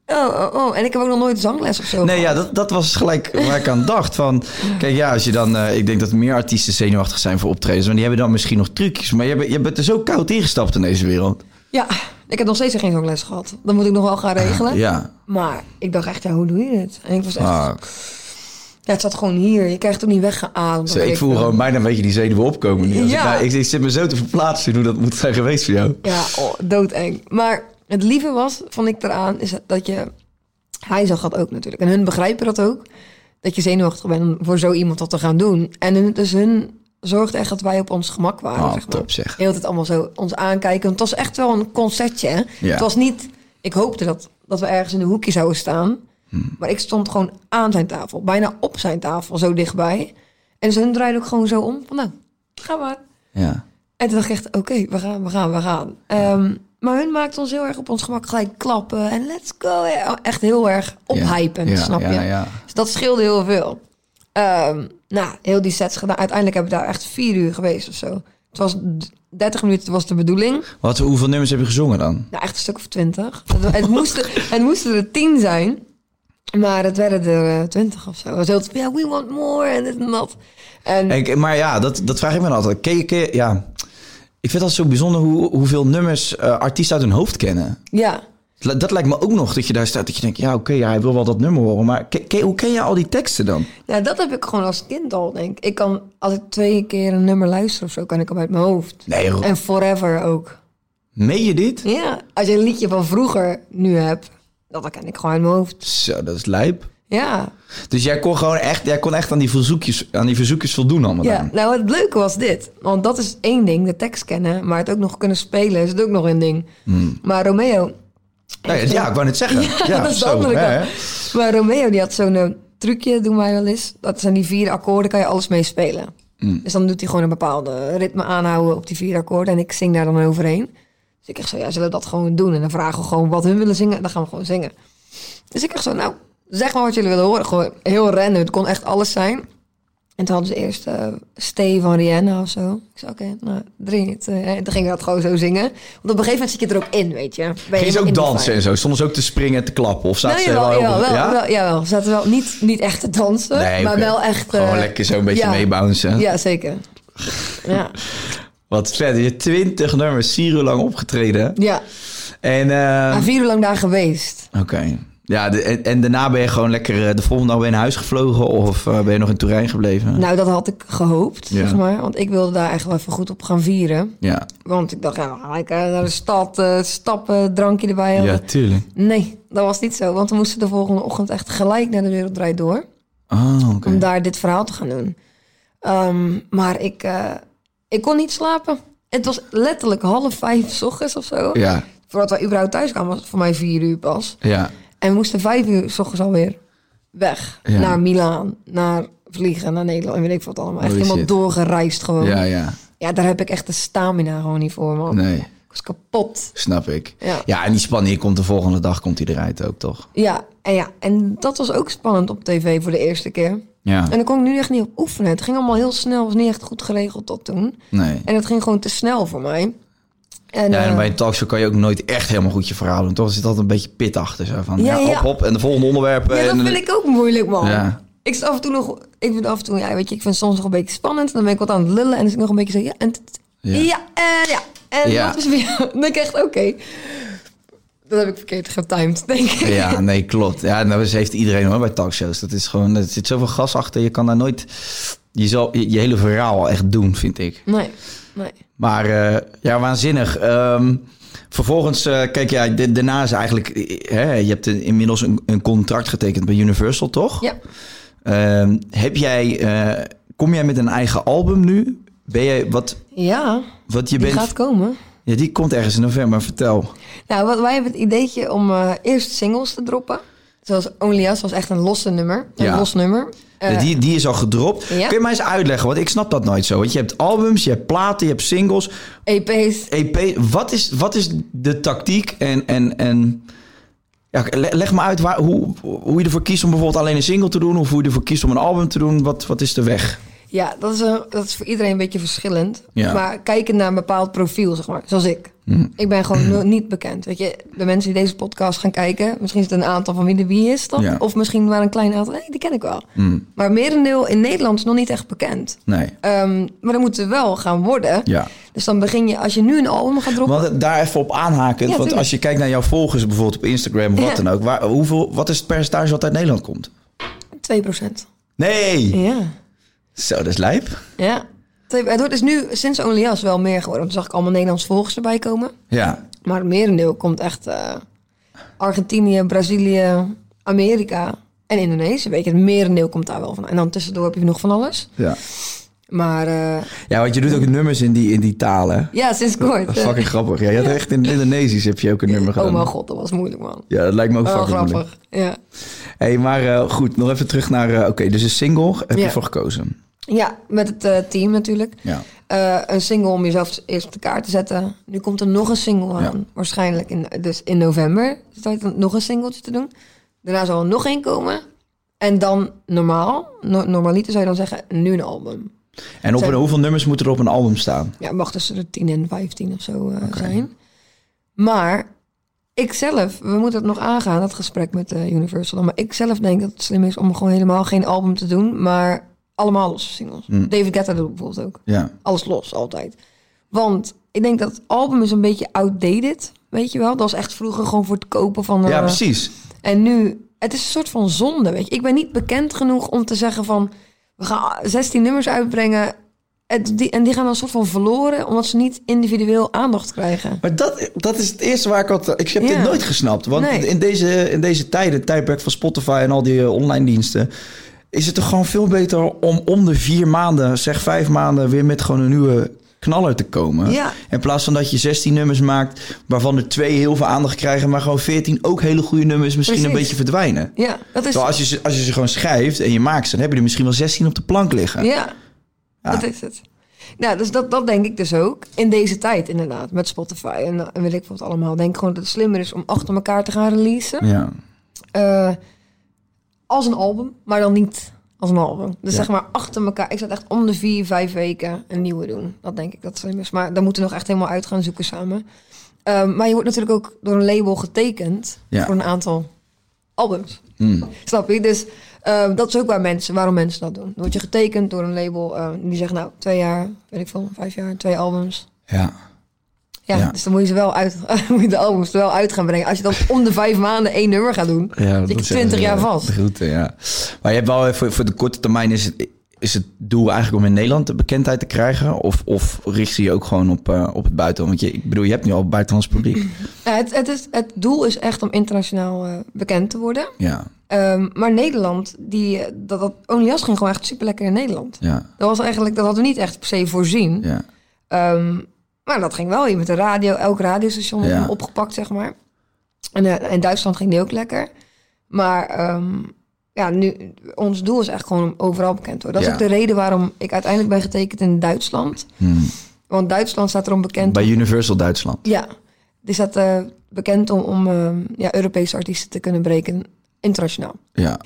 Oh, oh, oh. En ik heb ook nog nooit zangles of zo. Nee, ja, dat, dat was gelijk waar ik aan [LAUGHS] dacht. Van, kijk, ja, als je dan... eh, ik denk dat meer artiesten zenuwachtig zijn voor optredens. Want die hebben dan misschien nog trucjes. Maar je bent, je bent er zo koud ingestapt in deze wereld. Ja, ik heb nog steeds geen zangles gehad. Dat moet ik nog wel gaan regelen. Ja. Maar ik dacht echt, ja, hoe doe je dit? En ik was echt... Ah, Ja, het zat gewoon hier. Je krijgt het ook niet weggeademd. ik voel gewoon bijna een beetje die zenuwen opkomen. Nu. Ja. Ik, nou, ik, ik zit me zo te verplaatsen hoe dat moet zijn geweest voor jou. Ja, oh, doodeng. Maar het lieve was, vond ik eraan, is dat je... Hij zag dat ook natuurlijk. En hun begrijpen dat ook. Dat je zenuwachtig bent om voor zo iemand dat te gaan doen. En hun, dus hun zorgde echt dat wij op ons gemak waren. Oh, zeg maar. top zeg. Heel het allemaal zo ons aankijken. Want het was echt wel een concertje. Hè? Ja. Het was niet... Ik hoopte dat, dat we ergens in een hoekje zouden staan. Hmm. Maar ik stond gewoon aan zijn tafel. Bijna op zijn tafel, zo dichtbij. En ze hun draaiden ook gewoon zo om. Van nou, ga maar. Ja. En toen dacht ik echt, oké, we gaan, we gaan, we gaan. Ehm, maar hun maakte ons heel erg op ons gemak gelijk klappen. En let's go. Echt heel erg ophypen, ja, snap je? ja. Dus dat scheelde heel veel. Ehm, nou, heel die sets gedaan. Uiteindelijk hebben we daar echt vier uur geweest of zo. Het was d- 30 minuten was de bedoeling. Wat, hoeveel nummers heb je gezongen dan? Nou, echt een stuk of twintig. Het, het, moesten, [LAUGHS] het moesten er tien zijn. Maar het werden er eh, twintig of zo. Het was heel, ja, we want more en dit en dat. En, maar ja, dat, dat vraag ik me altijd. Ken je, ken je- ja. Ik vind dat zo bijzonder hoe, hoeveel nummers eh, artiesten uit hun hoofd kennen. ja, Dat lijkt me ook nog dat je daar staat. Dat je denkt, ja oké, ja, hij wil wel dat nummer horen. Maar hoe ken je al die teksten dan? Ja, dat heb ik gewoon als kind al, denk ik. Ik kan, als ik twee keer een nummer luister of zo, kan ik hem uit mijn hoofd. Nee, Ro- En Forever ook. meen je dit? Ja, als je een liedje van vroeger nu hebt, dat ken ik gewoon uit mijn hoofd. Zo, dat is lijp. Ja, Dus jij kon gewoon echt, jij kon echt aan die verzoekjes, aan die verzoekjes voldoen allemaal ja. nou het leuke was dit. Want dat is één ding, de tekst kennen. Maar het ook nog kunnen spelen is het ook nog een ding. Maar Romeo... Ja, ja, ja, ik wou net zeggen. [LAUGHS] Ja, dat is zo, hè? Maar Romeo die had zo'n eh, trucje, doen wij wel eens. Dat zijn die vier akkoorden, kan je alles mee spelen. Dus dan doet hij gewoon een bepaalde ritme aanhouden op die vier akkoorden. En ik zing daar dan overheen. Dus ik echt zo, ja, zullen we dat gewoon doen? En dan vragen we gewoon wat hun willen zingen. En dan gaan we gewoon zingen. Dus ik echt zo, nou, zeg maar wat jullie willen horen. Gewoon heel random. Het kon echt alles zijn. En toen hadden ze eerst eh Stay van Rihanna of zo. Ik zei, oké, nou, drie. En toen ging ik dat gewoon zo zingen. Want op een gegeven moment zit je er ook in, weet je. Ben je Ging ze ook dansen en zo? Stonden ze ook te springen en te klappen? Of zaten Nou, ze jawel, wel jawel, op- wel, ja? wel, jawel. Ze zaten wel niet, niet echt te dansen, Nee, maar wel echt... Gewoon eh, lekker zo een beetje ja. meebouncen. Ja, zeker. Ja, [LAUGHS] Wat vet. Je twintig nummers, vier uur lang opgetreden. ja. En, eh, En vier uur lang daar geweest. oké. Ja, de- en, en daarna ben je gewoon lekker eh, de volgende dag weer naar huis gevlogen of eh, ben je nog in Turijn gebleven? Nou, dat had ik gehoopt, Ja. zeg maar. Want ik wilde daar echt wel even goed op gaan vieren. Ja, Want ik dacht, ja, ik eh, naar de stad, stappen, drankje erbij hebben. ja, tuurlijk. Nee, dat was niet zo. Want we moesten de volgende ochtend echt gelijk naar de Wereld Draait Door. Oh, oké. Om daar dit verhaal te gaan doen. Ehm, maar ik, ik kon niet slapen. Het was letterlijk half vijf 's ochtends of zo. Ja, Voordat wij überhaupt thuis kwamen, was het voor mij vier uur pas. ja. En we moesten vijf uur 's ochtends alweer weg. Ja. Naar Milaan, naar vliegen, naar Nederland. En weet ik wat allemaal. Echt Holy helemaal shit. doorgereisd gewoon. Ja, Ja. ja. daar heb ik echt de stamina gewoon niet voor, man. Nee, Ik was kapot. snap ik. Ja. Ja, en die spanning komt de volgende dag komt hij eruit ook, toch? Ja, en ja, en dat was ook spannend op tv voor de eerste keer. Ja, En daar kon ik nu echt niet op oefenen. Het ging allemaal heel snel, was niet echt goed geregeld tot toen. nee. En het ging gewoon te snel voor mij. En, Ja, en eh, bij een talkshow kan je ook nooit echt helemaal goed je verhaal doen. Toch Er zit altijd een beetje pit achter. Zo van, ja, Ja, ja. hop, hop. En de volgende onderwerpen. ja, dat en, vind ik ook moeilijk, man. Ja. Ik zit af en toe nog, ik vind af en toe, ja, weet je, ik vind het soms nog een beetje spannend. En dan ben ik wat aan het lullen en dan is ik nog een beetje zo, ja, en, Ja. en ja, en dat is weer, [LAUGHS] dan denk ik echt, oké. Dat heb ik verkeerd getimed, denk ik. Ja, nee, klopt. Ja, nou, dat heeft iedereen hoor bij talkshows. Dat is gewoon, er zit zoveel gas achter. Je kan daar nooit je, zal, je, je hele verhaal echt doen, vind ik. Nee, nee. Maar eh, ja, waanzinnig. Ehm, vervolgens, eh, kijk, ja, de- daarna is eigenlijk... eh, Hè, je hebt een- inmiddels een, een contract getekend bij Universal, toch? Ja, Ehm, heb jij, kom jij met een eigen album nu? Ben jij, wat, ja wat je die bent... gaat komen. Ja, die komt ergens in november. Vertel. Nou, wat, wij hebben het ideetje om eerst singles te droppen. Zoals Only Us was echt een losse nummer. Een Ja. los nummer. Eh, die, die is al gedropt. ja. Kun je mij eens uitleggen? Want ik snap dat nooit zo. Want je hebt albums, je hebt platen, je hebt singles, EP's. EP. Wat is, wat is de tactiek? En, en, en ja, le- leg me uit waar, hoe, hoe je ervoor kiest om bijvoorbeeld alleen een single te doen. Of hoe je ervoor kiest om een album te doen. Wat, wat is de weg? Ja, dat is, een- dat is voor iedereen een beetje verschillend. Ja. Maar kijken naar een bepaald profiel, zeg maar. Zoals ik. Mhm. Ik ben gewoon niet bekend. Weet je, de mensen die deze podcast gaan kijken... misschien is het een aantal van wie de wie is, toch? Ja. Of misschien maar een klein aantal. Nee, die ken ik wel. Mm, Maar merendeel in Nederland is nog niet echt bekend. nee. Ehm, maar dat moet er wel gaan worden. Ja. Dus dan begin je, als je nu een album gaat droppen... Want daar even op aanhaken. Ja, want als je kijkt naar jouw volgers bijvoorbeeld op Instagram of wat dan ook. Waar, hoeveel, wat is het percentage wat uit Nederland komt? 2%. Nee! Ja. Zo, dat is lijp. Ja. Het wordt dus nu sinds Only Us wel meer geworden. Want toen zag ik allemaal Nederlandse volgers erbij komen. Ja. Maar het merendeel komt echt eh, Argentinië, Brazilië, Amerika en Indonesië. Weet je, het merendeel komt daar wel van. En dan tussendoor heb je nog van alles. Ja. Maar eh, ja, want je doet ook nummers in die, in die talen. ja, sinds kort. Dat is fucking grappig. Ja, je had echt in Indonesisch heb je ook een nummer gedaan. Oh mijn god, dat was moeilijk man. Ja, dat lijkt me ook Wel fucking moeilijk. grappig. Ja. hey, maar eh, goed, nog even terug naar... Oké, dus een single heb je voor gekozen. Ja, met het eh, team natuurlijk. Ja. Eh, een single om jezelf eerst op de kaart te zetten. Nu komt er nog een single aan. Ja. Waarschijnlijk in, dus in november staat er nog een singeltje te doen. Daarna zal er nog één komen. En dan normaal, no, normaliter zou je dan zeggen, nu een album. En op Zijn- hoeveel nummers moeten er op een album staan? Ja, mag tussen de 10 en 15 of zo eh, zijn. Maar ik zelf, we moeten het nog aangaan, dat gesprek met Universal. Maar ik zelf denk dat het slim is om gewoon helemaal geen album te doen, maar allemaal losse singles. Mm. David Guetta doet bijvoorbeeld ook. Ja. Alles los, altijd. Want ik denk dat het album is een beetje outdated, weet je wel. Dat was echt vroeger gewoon voor het kopen van... ja, eh, precies. En nu, het is een soort van zonde, weet je. Ik ben niet bekend genoeg om te zeggen van... we gaan 16 nummers uitbrengen... Het, die, en die gaan dan soort van verloren... omdat ze niet individueel aandacht krijgen. Maar dat, dat is het eerste waar ik had... Ik heb Ja. dit nooit gesnapt. Want Nee. in, deze, in deze tijden, tijdperk van Spotify en al die eh, online diensten... is het toch gewoon veel beter om om de vier maanden, zeg vijf maanden... weer met gewoon een nieuwe knaller te komen. Ja. In plaats van dat je 16 nummers maakt... waarvan er twee heel veel aandacht krijgen... maar gewoon 14 ook hele goede nummers misschien een beetje verdwijnen. Ja, dat is... Terwijl als je, ze, als je ze gewoon schrijft en je maakt ze... dan heb je er misschien wel 16 op de plank liggen. Ja, Ja. dat is het. Nou, dus dat, dat denk ik dus ook. In deze tijd inderdaad, met Spotify en, en weet ik wat allemaal. Denk gewoon dat het slimmer is om achter elkaar te gaan releasen. Ja. Eh, als een album, maar dan niet als een album. Dus Ja. zeg maar achter elkaar. Ik zou echt om de vier, vijf weken een nieuwe doen. Dat denk ik dat slim is. Maar dan moeten we nog echt helemaal uit gaan zoeken samen. Ehm, maar je wordt natuurlijk ook door een label getekend Ja. voor een aantal albums. Hmm. Snap je? Dus ehm, dat is ook waar mensen, waarom mensen dat doen. Dan word je getekend door een label eh, die zegt, nou, twee jaar, weet ik veel, vijf jaar, twee albums. ja. Ja, Ja. dus dan moet je ze wel uit, [LAUGHS] moet je de albums er wel uit gaan brengen. Als je dan om de vijf maanden één nummer gaat doen, Ja, zit dat 20 jaar vast. Groeten, ja. Maar je hebt wel voor, voor de korte termijn is het, is het doel eigenlijk om in Nederland de bekendheid te krijgen? Of, of richt je je ook gewoon op, eh, op het buitenland? Want je, ik bedoel, je hebt nu al buitenlands publiek. [CLEARS THROAT] Ja, het, het, is, het doel is echt om internationaal eh, bekend te worden. Ja, Ehm, maar Nederland, die, eh, dat, dat Only Us ging gewoon echt super lekker in Nederland. ja, Dat was eigenlijk, dat hadden we niet echt per se voorzien. ja. Ehm, maar dat ging wel hier met de radio, elk radiostation Ja. opgepakt, zeg maar. En eh, in Duitsland ging die ook lekker. Maar ehm, ja, nu, ons doel is echt gewoon om overal bekend te worden. Dat is ook de reden waarom ik uiteindelijk ben getekend in Duitsland. Hmm. Want Duitsland staat erom bekend. Bij Universal Duitsland. Ja, die staat eh, bekend om, om ehm, ja, Europese artiesten te kunnen breken internationaal. Ja,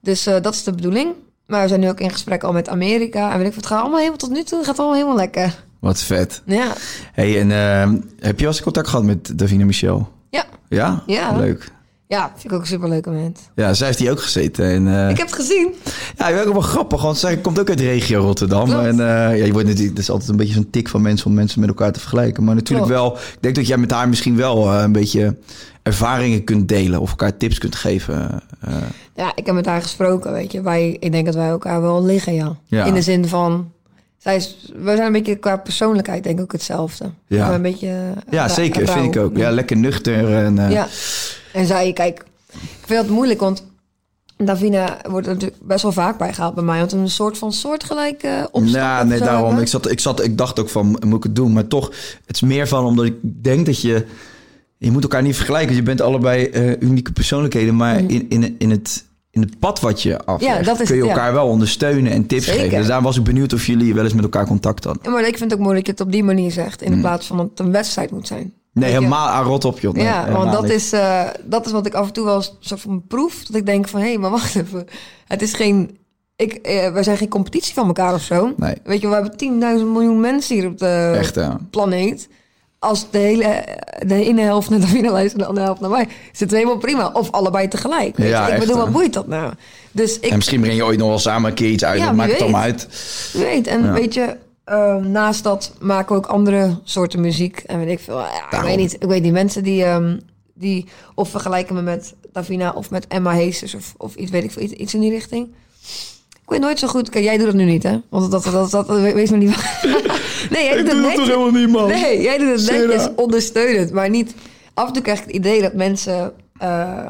Dus eh, dat is de bedoeling. Maar we zijn nu ook in gesprek al met Amerika. En weet ik, wat, het gaat allemaal helemaal tot nu toe gaat allemaal helemaal lekker. Wat vet. Ja, Hey, en eh, heb je wel eens contact gehad met Davina Michel? ja, Ja? Ja. Leuk. ja, vind ik ook een superleuk moment. Ja, zij heeft hier ook gezeten. En, eh, Ik heb het gezien. Ja, ik het ook wel grappig, want zij komt ook uit de regio Rotterdam. Klopt. En eh, ja, je wordt natuurlijk, dat is altijd een beetje zo'n tik van mensen om mensen met elkaar te vergelijken. Maar natuurlijk Klopt. wel, ik denk dat jij met haar misschien wel eh, een beetje ervaringen kunt delen of elkaar tips kunt geven. Ja, ik heb met haar gesproken, weet je. Wij, ik denk dat wij elkaar wel liggen, ja. Ja. In de zin van... Zij is, we zijn een beetje qua persoonlijkheid denk ik ook hetzelfde. Ja. Een beetje... eh, ja, ra- zeker, rauw. vind ik ook. Ja, lekker nuchter. En, eh, Ja. En zij, kijk, ik vind het moeilijk, want Davina wordt er natuurlijk best wel vaak bij gehaald bij mij. Want een soort van soortgelijke opstand. Ja, of nee, daarom. hebben. Ik, zat, ik, zat, ik dacht ook van, moet ik het doen? Maar toch, het is meer van omdat ik denk dat je... Je moet elkaar niet vergelijken. Je bent allebei eh, unieke persoonlijkheden. Maar in, in, in, het, in het pad wat je aflegt... Mm. Ja, dat is kun je ja. elkaar wel ondersteunen en tips Zeker. geven. Dus daar was ik benieuwd of jullie wel eens met elkaar contact hadden. Ja, maar ik vind het ook mooi dat je het op die manier zegt. In plaats van dat het een wedstrijd moet zijn. Mm. Nee, helemaal aan rot op, joh. Nee, ja, want dat niet. is, eh, dat is wat ik af en toe wel eens soort van proef. Dat ik denk van, hé, hey, maar wacht even. Het is geen... Ik, eh, wij zijn geen competitie van elkaar of zo. Nee. Weet je, we hebben 10.000 miljoen mensen hier op de Echt, planeet. Als de hele de ene helft naar Davina [LAUGHS] luistert en de andere helft naar mij, is het helemaal prima. Of allebei tegelijk. Weet Ja, je? Ik bedoel, wat boeit dat nou? Dus ik En misschien breng je ooit nog wel samen een keer iets uit. Ja, dat maakt het weet. allemaal uit. Weet, en Ja. weet je, eh, naast dat maken we ook andere soorten muziek. En weet ik veel. Ja, ik weet niet. Ik weet die mensen die, ehm, die of vergelijken me met Davina of met Emma Heesters of, of iets, weet ik veel, iets, iets in die richting. Weet nooit zo goed. Kijk, jij doet dat nu niet, hè? Want dat, dat, dat, dat wees me niet. [LAUGHS] nee, jij doet het netjes. niet, man? Nee, jij doet het Sarah. netjes ondersteunend, maar niet. Af en toe krijg ik het idee dat mensen eh,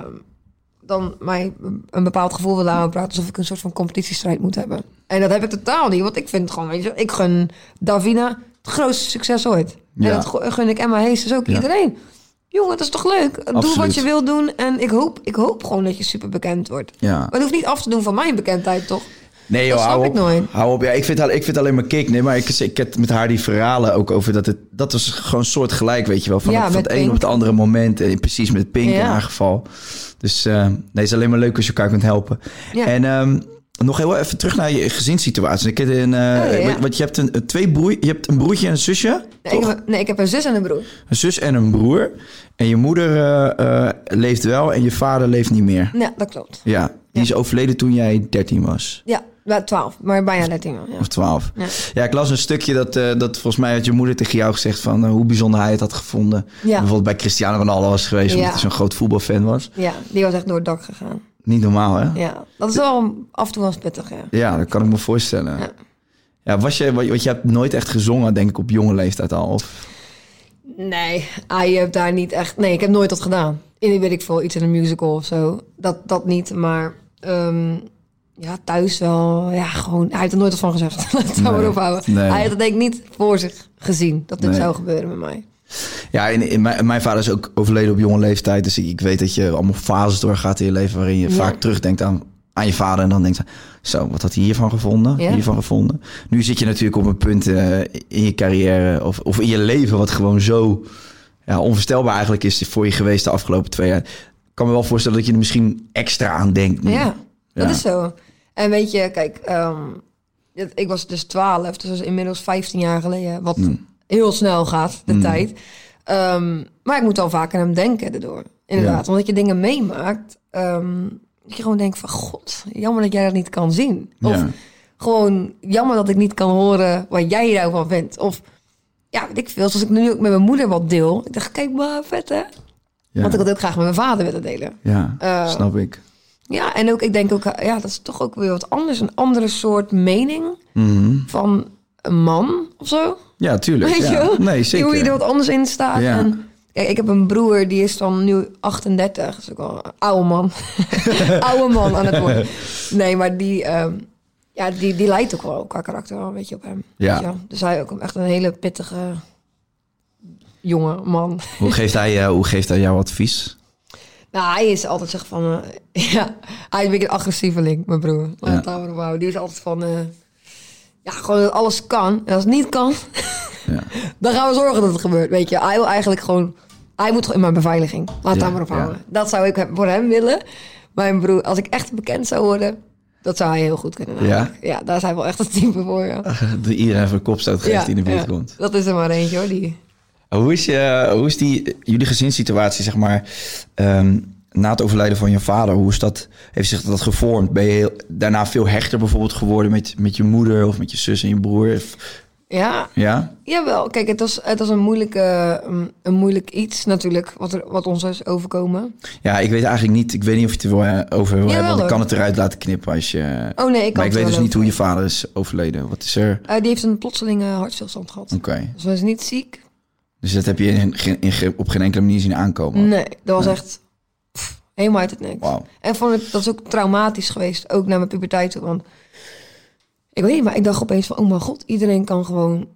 dan mij een bepaald gevoel willen aanpraten alsof ik een soort van competitiestrijd moet hebben. En dat heb ik totaal niet, want ik vind het gewoon, weet je, ik gun Davina het grootste succes ooit. Ja. En dat gu- gun ik Emma Heesters ook Ja. iedereen. Jongen, dat is toch leuk? Doe wat je wil doen en ik hoop, ik hoop gewoon dat je super bekend wordt. Ja. Maar het hoeft niet af te doen van mijn bekendheid, toch? Nee, joh, Dat snap hou ik op. nooit. Hou op. Ja, ik vind, het- ik vind alleen maar kick. Nee, maar ik, ik heb met haar die verhalen ook over dat het... Dat was gewoon soort gelijk, weet je wel. Van, Ja, het, van het een op het andere moment. En precies met Pink in haar geval. Dus eh, nee, het is alleen maar leuk als je elkaar kunt helpen. Ja. En ehm, nog heel even terug naar je gezinssituatie. Ik heb een, eh, ja. Want je hebt een, twee broer, je hebt een broertje en een zusje. Nee, ik heb, nee, ik heb een zus en een broer. Een zus en een broer. En je moeder eh, eh, leeft wel en je vader leeft niet meer. Ja, dat klopt. Ja, die Ja. is overleden toen jij 13 was. Ja, 12, maar bijna 13 al, ja. Of 12. Ja. Ja. ik las een stukje dat, eh, dat volgens mij had je moeder tegen jou gezegd van eh, hoe bijzonder hij het had gevonden. Bijvoorbeeld bij Cristiano Ronaldo was geweest, omdat Ja. hij zo'n groot voetbalfan was. Ja, die was echt door het dak gegaan. Niet normaal, hè? Ja, Ja, dat is wel af en toe wel pittig, ja. dat kan ik me voorstellen. Ja, Ja. was je, want want je hebt nooit echt gezongen, denk ik, op jonge leeftijd al. Of, Nee, ah, je hebt daar niet echt... Nee, ik heb nooit dat gedaan. In, weet ik veel, iets in een musical of zo. Dat, dat niet, maar... ehm, ja, thuis wel. Ja, gewoon... Hij heeft er nooit wat van gezegd. [LAUGHS] Laat het Nee, ophouden. nee. Hij had het denk ik niet voor zich gezien... dat dit Nee. zou gebeuren met mij. Ja, in, in mijn, mijn vader is ook overleden op jonge leeftijd. Dus ik, ik weet dat je allemaal fases doorgaat in je leven... waarin je Ja. vaak terugdenkt aan, aan je vader... en dan denkt zo, wat had hij hiervan gevonden? Ja. Hiervan gevonden? Nu zit je natuurlijk op een punt eh, in je carrière... Of, of in je leven wat gewoon zo ja, onvoorstelbaar eigenlijk is... voor je geweest de afgelopen twee jaar. Ik kan me wel voorstellen dat je er misschien extra aan denkt. nu. Ja, dat is zo. En weet je, kijk, ehm, ik was dus 12, dus dat is inmiddels 15 jaar geleden, wat Hmm. heel snel gaat, de tijd. Ehm, maar ik moet al vaak aan hem denken daardoor. Inderdaad, omdat je dingen meemaakt, ehm, dat je gewoon denkt van, god, jammer dat jij dat niet kan zien. Of gewoon, jammer dat ik niet kan horen wat jij daarvan vindt. Of, ja, weet ik veel, zoals ik nu ook met mijn moeder wat deel. Ik dacht, kijk maar, vet hè? Ja. Want ik had ook graag met mijn vader willen delen. Ja, snap ik. Ja, en ook, ik denk ook, ja, dat is toch ook weer wat anders. Een andere soort mening Mhm. van een man of zo. Ja, tuurlijk. Weet ja. je wel? Nee, zeker. Hoe je er wat anders in staat. Ja. En, kijk, ik heb een broer, die is dan nu 38. Dat is ook wel een oude man. [LAUGHS] oude man aan het worden. Nee, maar die, ehm, ja, die, die lijkt ook wel qua karakter wel een beetje op hem. Ja. Dus hij ook echt een hele pittige jonge man. Hoe, geeft hij, eh, hoe geeft hij jou advies? Nou, hij is altijd zeg van... eh, [LAUGHS] ja, hij is een beetje een agressieveling, mijn broer. Laat Ja. Die is altijd van... eh, ja, gewoon dat alles kan. En als het niet kan, [LAUGHS] Ja. dan gaan we zorgen dat het gebeurt, weet je. Hij wil eigenlijk gewoon... Hij moet gewoon in mijn beveiliging. Laat Ja, daar maar op ja. houden. Dat zou ik voor hem willen. Mijn broer, als ik echt bekend zou worden... Dat zou hij heel goed kunnen. namelijk. Ja, daar is hij wel echt het type voor, ja. [LAUGHS] Iedereen een kopstoot geeft die in de buurt ja. komt. Dat is er maar eentje, hoor. Die... Hoe is, je, hoe is die, jullie gezinssituatie, zeg maar, ehm, na het overlijden van je vader? Hoe is dat, heeft zich dat gevormd? Ben je heel, daarna veel hechter bijvoorbeeld geworden met, met je moeder of met je zus en je broer? Ja, Ja? Jawel, kijk, het was, het was een, moeilijke, een, een moeilijk iets natuurlijk, wat, er, wat ons is overkomen. Ja, ik weet eigenlijk niet, ik weet niet of je het er wil, eh, over wil hebben, want ik kan het eruit laten knippen als je... Oh nee, ik kan maar ik weet dus wel niet hoe je vader is overleden. Wat is er? Eh, die heeft een plotselinge hartstilstand gehad. Oké. Dus hij is niet ziek. Dus dat heb je in, in, op geen enkele manier zien aankomen? Nee, dat was echt... pff, Helemaal uit het niks. En vond ik, dat is ook traumatisch geweest, ook naar mijn puberteit toe. Want ik weet niet, maar ik dacht opeens van, oh mijn god, iedereen kan gewoon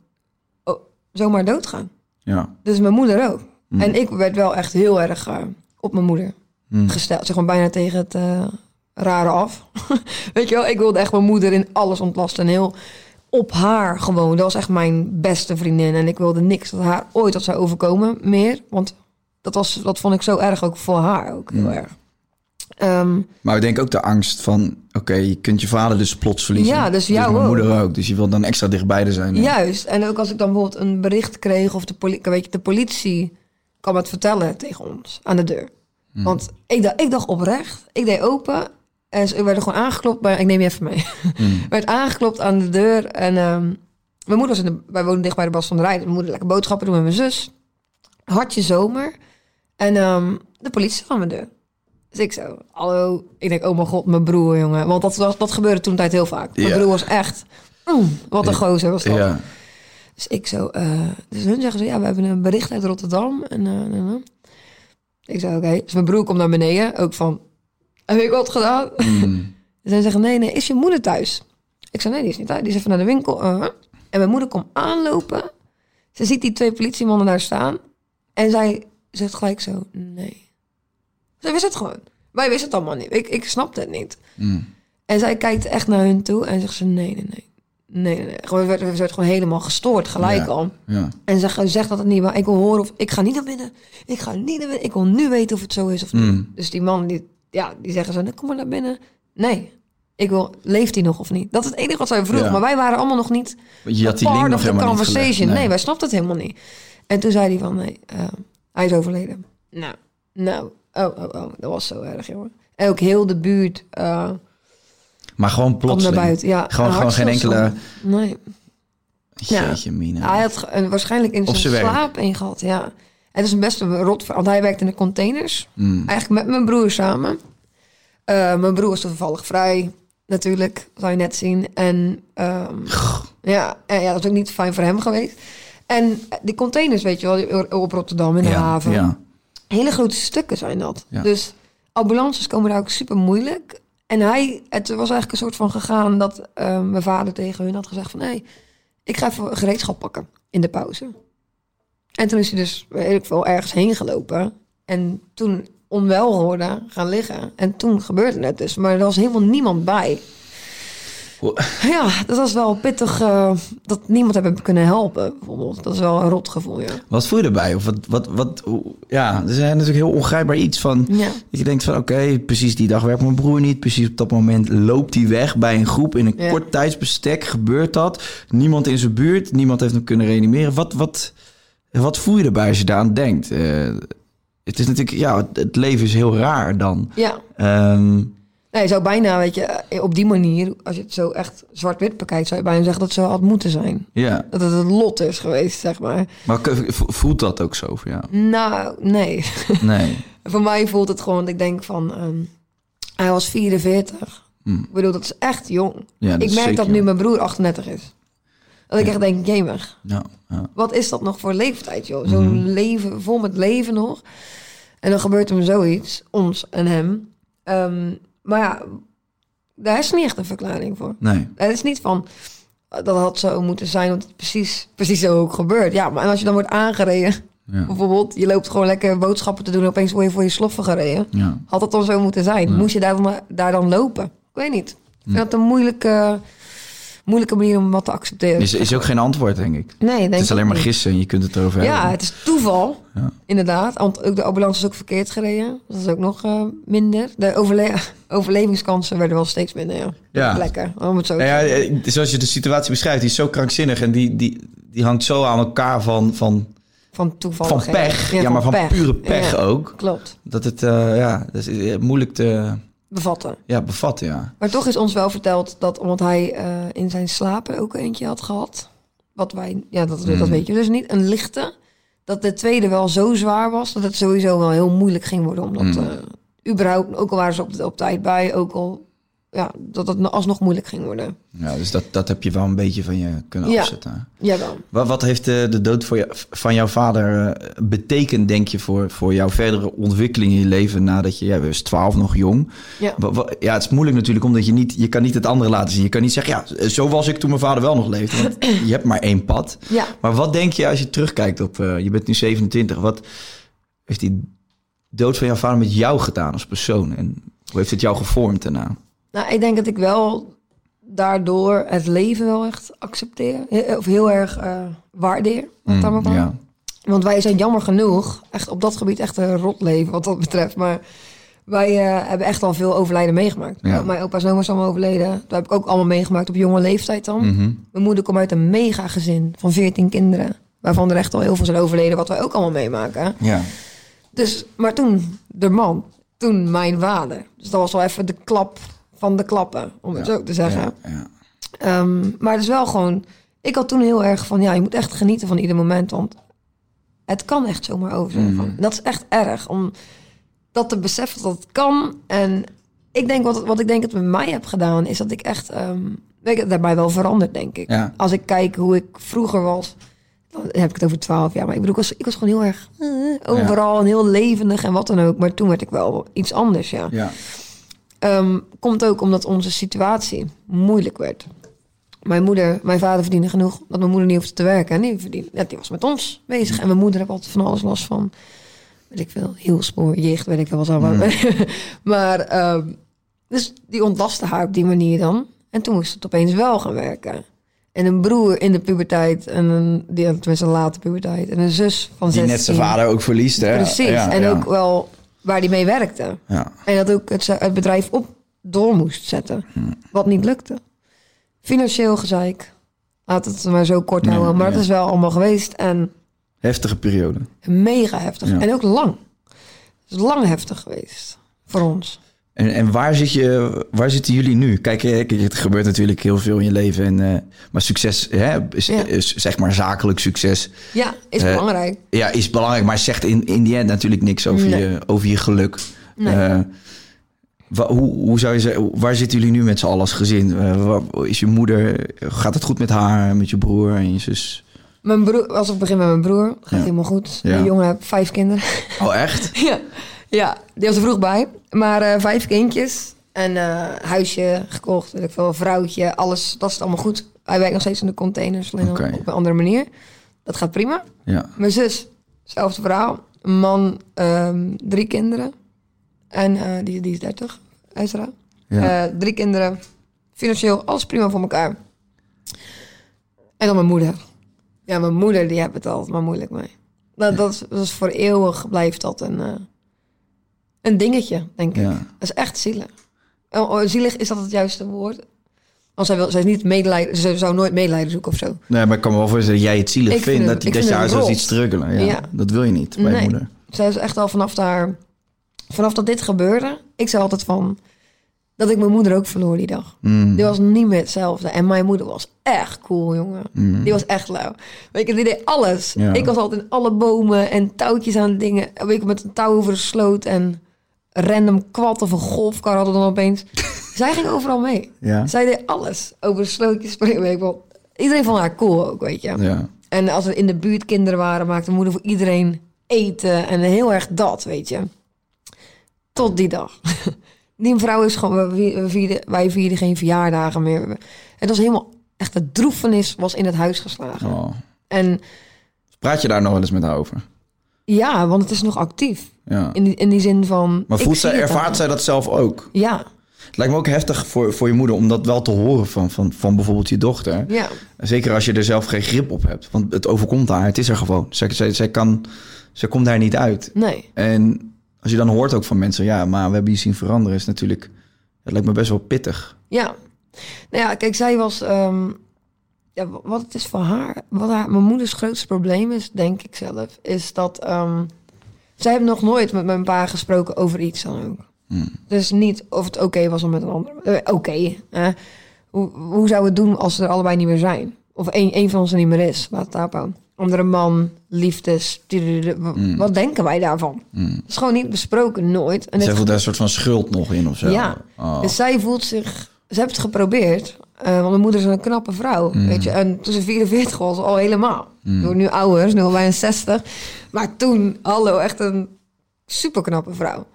oh, zomaar doodgaan. Ja. Dus mijn moeder ook. Mm. En ik werd wel echt heel erg eh, op mijn moeder gesteld. Zeg maar bijna tegen het eh, rare af. [LAUGHS] weet je wel, ik wilde echt mijn moeder in alles ontlasten. En heel op haar gewoon. Dat was echt mijn beste vriendin. En ik wilde niks dat haar ooit dat zou overkomen meer. Want dat, was, dat vond ik zo erg ook voor haar ook heel erg. Ehm, Maar ik denk ook de angst van... Oké, je kunt je vader dus plots verliezen. Ja, dus jou mijn ook. moeder ook. Dus je wilt dan extra dichtbij zijn. Juist. En ook als ik dan bijvoorbeeld een bericht kreeg of de, poli weet je, de politie kwam het vertellen tegen ons aan de deur. Want ik dacht, ik dacht oprecht, ik deed open en ze werden gewoon aangeklopt. Bij, ik neem je even mee. [LAUGHS] werd aangeklopt aan de deur en ehm, mijn moeder was in de, wij woonden dicht bij de Bas van der Rijden. Mijn moeder lekker boodschappen doen met mijn zus. Hartje zomer. En ehm, de politie kwam aan mijn deur. Dus ik zo, hallo. Ik denk, oh mijn god, mijn broer, jongen. Want dat, dat, dat gebeurde toen tijd heel vaak. Mijn Ja. broer was echt, mm, wat een gozer was dat. Ja. Dus ik zo, eh, dus hun zeggen zo, ja, we hebben een bericht uit Rotterdam. En, eh, eh, eh. ik zei, oké. Dus mijn broer komt naar beneden, ook van, heb ik wat gedaan? Mm. [LAUGHS] Zij zeggen, nee, nee, is je moeder thuis? Ik zei, nee, die is niet thuis. Die is even naar de winkel. eh. En mijn moeder komt aanlopen. Ze ziet die twee politiemannen daar staan. En zij zegt gelijk zo, nee. Zij wist het gewoon. Wij wisten het allemaal niet. Ik, ik snapte het niet. Mm. En zij kijkt echt naar hun toe en zegt ze, nee, nee, nee. Nee, nee. Gewoon, we gewoon helemaal gestoord, gelijk Ja. al. Ja. En ze zegt dat het niet waar. Ik wil horen of ik ga niet naar binnen. Ik ga niet naar binnen. Ik wil nu weten of het zo is of niet. Mm. Dus die man die, ja, die zeggen zo, "Nou, kom maar naar binnen. Nee, ik wil, leeft hij nog of niet? Dat is het enige wat zij vroeg. Ja. Maar wij waren allemaal nog niet. Je had die link nog of the helemaal niet gelegd. conversation. Nee. Nee. wij snapten het helemaal niet. En toen zei hij van, nee, eh, hij is overleden. Nou, nou, oh, oh, oh, dat was zo erg, jongen. En ook heel de buurt uh, Maar gewoon plotseling. naar buiten. Ja, Gewoon, gewoon geen enkele... Nee. Ja. Jeetje, mina. Hij had waarschijnlijk in zijn slaap een gehad, ja. Het is een best een rot, want hij werkte in de containers. Mm. Eigenlijk met mijn broer samen. Eh, mijn broer was toevallig vrij, natuurlijk, zou je net zien. En ehm, ja, en ja, dat is ook niet fijn voor hem geweest. En die containers, weet je wel, op Rotterdam in de ja, haven. Ja. Hele grote stukken zijn dat. Ja. Dus ambulances komen daar ook super moeilijk. En hij, het was eigenlijk een soort van gegaan dat eh, mijn vader tegen hun had gezegd van... hé, ik ga even gereedschap pakken in de pauze. En toen is hij dus, weet ik veel, ergens heen gelopen. En toen onwel geworden, gaan liggen. En toen gebeurde het dus. Maar er was helemaal niemand bij. Ja, dat was wel pittig eh, dat niemand hebben kunnen helpen, bijvoorbeeld. Dat is wel een rot gevoel, ja. Wat voel je erbij? Of wat, wat, wat, hoe- ja, er is natuurlijk heel ongrijpbaar iets van... Ja. Dat je denkt van, oké, precies die dag werkt mijn broer niet. Precies op dat moment loopt hij weg bij een groep. In een Ja. kort tijdsbestek gebeurt dat. Niemand in zijn buurt. Niemand heeft hem kunnen reanimeren. Wat, wat, wat voel je erbij als je daaraan denkt? Eh, het is natuurlijk, ja, het, het leven is heel raar dan. Ja, Ehm, Nee, je zou bijna, weet je, op die manier, als je het zo echt zwart-wit bekijkt, zou je bijna zeggen dat het zo had moeten zijn. ja, Dat het het lot is geweest, zeg maar. maar voelt dat ook zo voor jou? Nou, nee. Nee. [LAUGHS] Voor mij voelt het gewoon, ik denk van, ehm, hij was 44. Ik bedoel, dat is echt jong. Hmm. Ja, dat ik merk dat nu mijn broer 38 is. Dat ik echt denk, jemig. Ja, ja. Wat is dat nog voor leeftijd, joh? Zo'n Mhm. leven, vol met leven nog. En dan gebeurt hem zoiets, ons en hem. Ehm, maar ja, daar is niet echt een verklaring voor. Nee. Het is niet van, dat had zo moeten zijn, want het precies, precies zo ook gebeurt. Ja, maar als je dan wordt aangereden, Ja. bijvoorbeeld, je loopt gewoon lekker boodschappen te doen, en opeens word je voor je sloffen gereden. Had dat dan zo moeten zijn? Moest je daar dan, daar dan lopen? Ik weet niet. Ik vind dat een moeilijke, moeilijke manier om wat te accepteren. Is, is ook geen antwoord, denk ik. nee, denk Het is alleen maar gissen en je kunt het erover Ja, hebben. het is toeval. Ja. Inderdaad. Want ook de ambulance is ook verkeerd gereden. Dat is ook nog eh, minder. De overle [LAUGHS] overlevingskansen werden wel steeds minder. Ja. Ja. Lekker. Om het zo Nou ja, eh, zoals je de situatie beschrijft, die is zo krankzinnig en die, die, die hangt zo aan elkaar van, van, Van toeval. van pech. Ja, maar van pure pech ook. Klopt. Dat het eh, ja, dat is moeilijk te Bevatten. ja, bevatten. Ja. Maar toch is ons wel verteld dat omdat hij eh, in zijn slapen ook eentje had gehad. Wat wij, ja, dat, dat weet je dus niet. Een lichte. Dat de tweede wel zo zwaar was dat het sowieso wel heel moeilijk ging worden. Omdat Hmm. eh, überhaupt, ook al waren ze op, op tijd bij, ook al ja, dat het alsnog moeilijk ging worden. Ja, dus dat, dat heb je wel een beetje van je kunnen Ja. afzetten. Jawel. Wat, wat heeft eh, de dood voor jou, van jouw vader eh, betekend, denk je, voor, voor jouw verdere ontwikkeling in je leven nadat je, ja, was 12 nog jong. Ja. Ja, het is moeilijk natuurlijk, omdat je niet, je kan niet het andere laten zien. Je kan niet zeggen, ja, zo was ik toen mijn vader wel nog leefde. Want [CLEARS THROAT] je hebt maar één pad. Ja. Maar wat denk je als je terugkijkt op, eh, je bent nu 27, wat heeft die dood van jouw vader met jou gedaan als persoon? En hoe heeft het jou gevormd daarna? Nou, ik denk dat ik wel daardoor het leven wel echt accepteer. Of heel erg eh, waardeer. Wat maar. Mm, ja. Want wij zijn jammer genoeg echt op dat gebied echt een rot leven wat dat betreft. Maar wij eh, hebben echt al veel overlijden meegemaakt. Ja. Mijn opa's en oma's allemaal overleden. Dat heb ik ook allemaal meegemaakt op jonge leeftijd dan. Mhm. Mijn moeder komt uit een mega gezin van 14 kinderen. Waarvan er echt al heel veel zijn overleden, wat wij ook allemaal meemaken. Ja. Dus, maar toen de man, toen mijn vader. Dus dat was wel even de klap van de klappen, om het zo te zeggen. Ja, ja. Ehm, maar het is wel gewoon... Ik had toen heel erg van, ja, je moet echt genieten van ieder moment. Want het kan echt zomaar over zijn. Mhm. Dat is echt erg, om dat te beseffen dat het kan. En ik denk, wat, wat ik denk dat het met mij heb gedaan... is dat ik echt... ehm weet je, daarbij wel veranderd, denk ik. Ja. Als ik kijk hoe ik vroeger was... Dan heb ik het over twaalf jaar. Maar ik bedoel, ik was, ik was gewoon heel erg eh, overal en heel levendig en wat dan ook. Maar toen werd ik wel iets anders, ja. ja. Ehm, komt ook omdat onze situatie moeilijk werd. Mijn moeder, mijn vader verdiende genoeg dat mijn moeder niet hoefde te werken. En die, verdiende, ja, die was met ons bezig. En mijn moeder heeft altijd van alles last van. Weet ik veel, heel spoor, jicht, weet ik veel wat allemaal. [LAUGHS] maar, ehm, dus die ontlastte haar op die manier dan. En toen moest het opeens wel gaan werken. En een broer in de puberteit, en een, die tenminste een late puberteit. En een zus van Die 16. net zijn vader ook verliest, hè? Precies, Ja, en ja. ook wel waar die mee werkte. Ja. En dat ook het, het bedrijf op door moest zetten. Wat niet lukte. Financieel gezeik. Laat het maar zo kort Ja, houden. Maar ja. het is wel allemaal geweest. En Heftige periode. mega heftig. En ook lang. Het is lang heftig geweest. Voor ons. En, en waar, zit je, waar zitten jullie nu? Kijk, het gebeurt natuurlijk heel veel in je leven. En, eh, maar succes hè, is, Ja. is zeg maar zakelijk succes. Ja, is Eh, belangrijk. Ja, is belangrijk, maar zegt in, in die end natuurlijk niks over, Nee. je, over je geluk. Nee. Eh, wa- hoe, hoe zou je zeggen, waar zitten jullie nu met z'n allen als gezin? Is je moeder, gaat het goed met haar, met je broer en je zus? Mijn broer, als ik begin met mijn broer, gaat Ja. helemaal goed. Ja. Die jongen heeft vijf kinderen. Oh, echt? [LAUGHS] ja. Ja, die was er vroeg bij. Maar eh, vijf kindjes. En eh, huisje gekocht, weet ik veel, vrouwtje, alles. Dat is allemaal goed. Hij werkt nog steeds in de containers, alleen op een andere manier. Dat gaat prima. Ja. Mijn zus, zelfde verhaal. Een man, ehm, drie kinderen. En eh, die, die is 30, uiteraard. Ja. Drie kinderen. Financieel, alles prima voor elkaar. En dan mijn moeder. Ja, mijn moeder, die heeft het altijd maar moeilijk mee. Dat, dat, is, dat is voor eeuwig blijft dat een, een dingetje, denk ik. Ja. Dat is echt zielig. Oh, oh, zielig is dat het juiste woord? Want zij, wil, zij is niet medelijden, ze zou nooit medelijden zoeken of zo. Nee, maar ik kan me wel voorstellen dat jij het zielig Ik vindt. vind Dat, dat je haar zo ziet struggelen. Ja, Ja. Dat wil je niet bij Nee. moeder. Zij is echt al vanaf daar... Vanaf dat dit gebeurde, ik zei altijd van... Dat ik mijn moeder ook verloor die dag. Mm. Die was niet meer hetzelfde. En mijn moeder was echt cool, jongen. Die was echt lauw. Weet je, die deed alles. Mm. Ja. Ik was altijd in alle bomen en touwtjes aan dingen. Weet je, met een touw over de sloot en random kwad of een golfkar hadden we dan opeens. [LAUGHS] Zij ging overal mee. Ja. Zij deed alles. Over slootjes springen, weet ik wel. Iedereen vond haar cool ook, weet je. Ja. En als er in de buurt kinderen waren, maakte moeder voor iedereen eten. En heel erg dat, weet je. Tot die dag. [LAUGHS] Die vrouw is gewoon, we we vierden, wij vierden geen verjaardagen meer. Het was helemaal, echt de droefenis was in het huis geslagen. Oh. En Praat je daar nog wel eens met haar over? Ja, want het is nog actief. Ja. In die, in die zin van... Maar voelt zij, ervaart zij dat zelf ook? Ja, Het lijkt me ook heftig voor, voor je moeder om dat wel te horen van, van, van bijvoorbeeld je dochter. ja. Zeker als je er zelf geen grip op hebt. Want het overkomt haar, het is er gewoon. Zij, zij, zij, kan, zij komt daar niet uit. Nee. En als je dan hoort ook van mensen, ja, maar we hebben je zien veranderen, is natuurlijk, het lijkt me best wel pittig. Ja. Nou ja, kijk, zij was... ehm, ja, wa- wat het is voor haar... Wat haar, mijn moeders grootste probleem is, denk ik zelf... is dat... ehm, zij heeft nog nooit met mijn pa gesproken over iets dan ook. Dus niet of het oké was om met een ander... eh, oké. hoe, hoe zou het doen als ze er allebei niet meer zijn? Of één, één van ons er niet meer is. Laat het daarop houden. andere man, liefdes. Mm. Wat denken wij daarvan? Dat is gewoon niet besproken, nooit. En Zij voelt daar een soort van schuld nog in of zo. ja, Oh. dus zij voelt zich... Ze heeft het geprobeerd. Eh, want mijn moeder is een knappe vrouw, Mm. weet je. En toen ze 44 was, al helemaal. Door nu ouder, nu al bijna 60. Maar toen, hallo, echt een super knappe vrouw.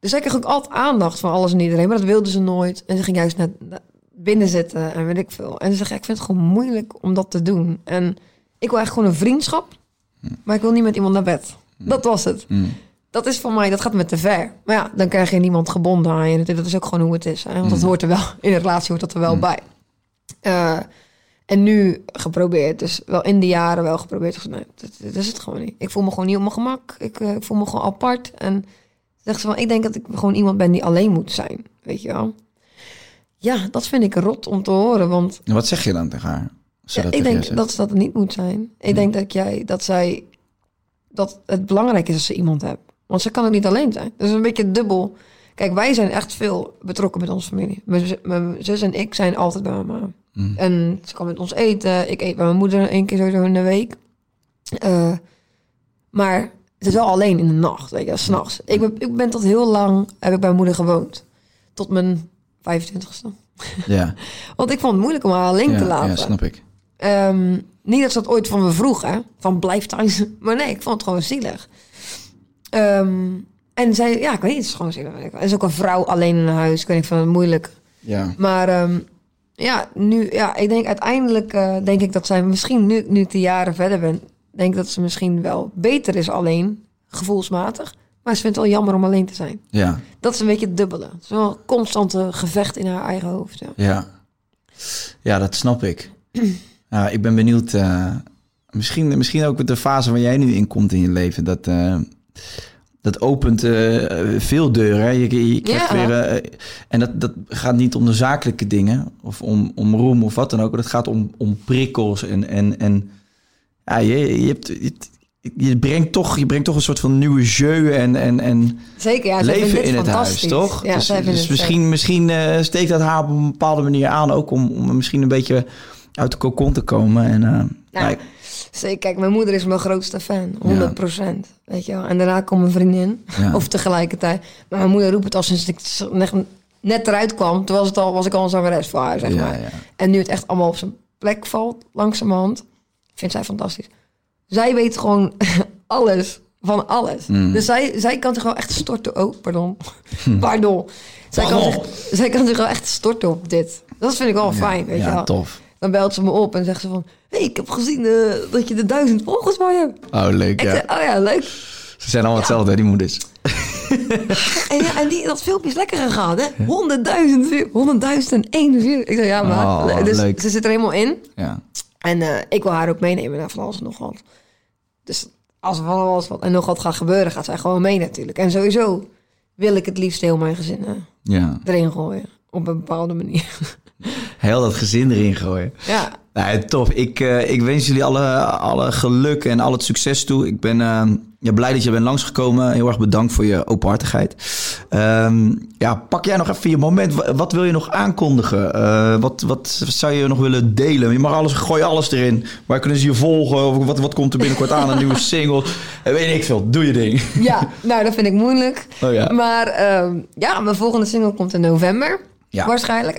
Dus zij kreeg ook altijd aandacht van alles en iedereen. Maar dat wilde ze nooit. En ze ging juist naar, naar binnen zitten en weet ik veel. En ze zegt, ik vind het gewoon moeilijk om dat te doen. En ik wil echt gewoon een vriendschap. Maar ik wil niet met iemand naar bed. Dat was het. Dat is voor mij, dat gaat me te ver. Maar ja, dan krijg je niemand gebonden aan je. Dat is ook gewoon hoe het is. Hè? Want dat hoort er wel, in een relatie hoort dat er wel bij. Eh, en nu geprobeerd, dus wel in de jaren wel geprobeerd. Nee, dit, dit is het gewoon niet. Ik voel me gewoon niet op mijn gemak. Ik, eh, ik voel me gewoon apart. En zegt ze van, ik denk dat ik gewoon iemand ben die alleen moet zijn. Weet je wel? Ja, dat vind ik rot om te horen. Want En wat zeg je dan tegen haar? Ja, dat ik denk dat ze dat niet moet zijn. Ik denk dat jij, dat zij, dat het belangrijk is als ze iemand hebt. Want ze kan ook niet alleen zijn. Dat is een beetje dubbel. Kijk, wij zijn echt veel betrokken met onze familie. Mijn, zus- en ik zijn altijd bij mama. En ze kan met ons eten. Ik eet bij mijn moeder één keer sowieso in de week. Eh, maar het is wel alleen in de nacht, weet je, s'nachts. Ik ben, ik ben tot heel lang, heb ik bij mijn moeder gewoond. Tot mijn 25ste. zegt? Ja, [LAUGHS] Want ik vond het moeilijk om haar alleen te laten. ja, snap ik. Ehm, niet dat ze dat ooit van me vroeg, hè? Van blijf thuis. [LAUGHS] Maar nee, ik vond het gewoon zielig. Ehm, en zij, ja, ik weet niet, het is gewoon zielig. Er is ook een vrouw alleen in huis. Ik weet niet, vind het moeilijk. Ja. Maar ehm, ja, nu, ja, ik denk uiteindelijk, eh, denk ik dat zij misschien nu, nu ik de jaren verder ben, denk dat ze misschien wel beter is alleen, gevoelsmatig. Maar ze vindt het wel jammer om alleen te zijn. Ja, Dat is een beetje het dubbele. Het is wel een constante gevecht in haar eigen hoofd. Ja. ja. Ja, dat snap ik. [CLEARS THROAT] Ja, ik ben benieuwd. eh, misschien, misschien ook met de fase waar jij nu in komt in je leven. Dat, eh, dat opent eh, veel deuren. hè. Je, je krijgt Ja. weer, eh, en dat, dat gaat niet om de zakelijke dingen. Of om, om roem of wat dan ook. Dat gaat om, om prikkels. En, en, en ja, je, je, hebt, je, je, brengt toch, je brengt toch een soort van nieuwe jeu en, en, en Zeker, ja. leven in het huis, toch? Ja, dus dus misschien, misschien eh, steekt dat haar op een bepaalde manier aan, ook om, om misschien een beetje uit de cocon te komen. En, nou, Zeker, kijk, mijn moeder is mijn grootste fan. 100% Weet je wel. En daarna komt mijn vriendin. Ja. Of tegelijkertijd. Maar mijn moeder roept het al sinds ik net, eruit kwam. Toen was, het al, was ik al een zangeres voor haar, zeg maar. ja. En nu het echt allemaal op zijn plek valt, langzamerhand. Vindt zij fantastisch. Zij weet gewoon [LAUGHS] alles. Van alles. Mm. Dus zij, zij kan zich wel echt storten. Oh, pardon. [LAUGHS] Pardon. Zij kan, zich, zij kan zich wel echt storten op dit. Dat vind ik wel fijn, weet je ja, wel. tof. Dan belt ze me op en zegt ze van... Hé, hey, ik heb gezien eh, dat je de duizend volgers je hebt. Oh, leuk, ja. oh ja, leuk. Ze zijn allemaal hetzelfde, hè, die moeders. [LAUGHS] En, ja, en die, dat filmpje is lekker gegaan, hè? Honderdduizend view- honderdduizend en één view. Ik zeg, ja, maar... Oh, dus leuk. ze zit er helemaal in. Ja. En eh, ik wil haar ook meenemen naar van alles en nog wat. Dus als er van alles wat en nog wat gaat gebeuren, gaat zij gewoon mee natuurlijk. En sowieso wil ik het liefst heel mijn gezin eh, ja. erin gooien. Op een bepaalde manier. [LAUGHS] Heel dat gezin erin gooien. ja. Nee, tof. Ik, eh, ik wens jullie alle, alle geluk en al het succes toe. Ik ben eh, ja, blij dat je bent langsgekomen. Heel erg bedankt voor je openhartigheid. Ehm, ja, pak jij nog even je moment. Wa- Wat wil je nog aankondigen? Eh, wat, wat zou je nog willen delen? Je mag alles, gooi alles erin. Waar kunnen ze je volgen? Of Wat, wat komt er binnenkort aan? Een nieuwe single? Weet ik veel. Doe je ding. ja, nou dat vind ik moeilijk. Oh ja. Maar ehm, ja, mijn volgende single komt in november. Ja. Waarschijnlijk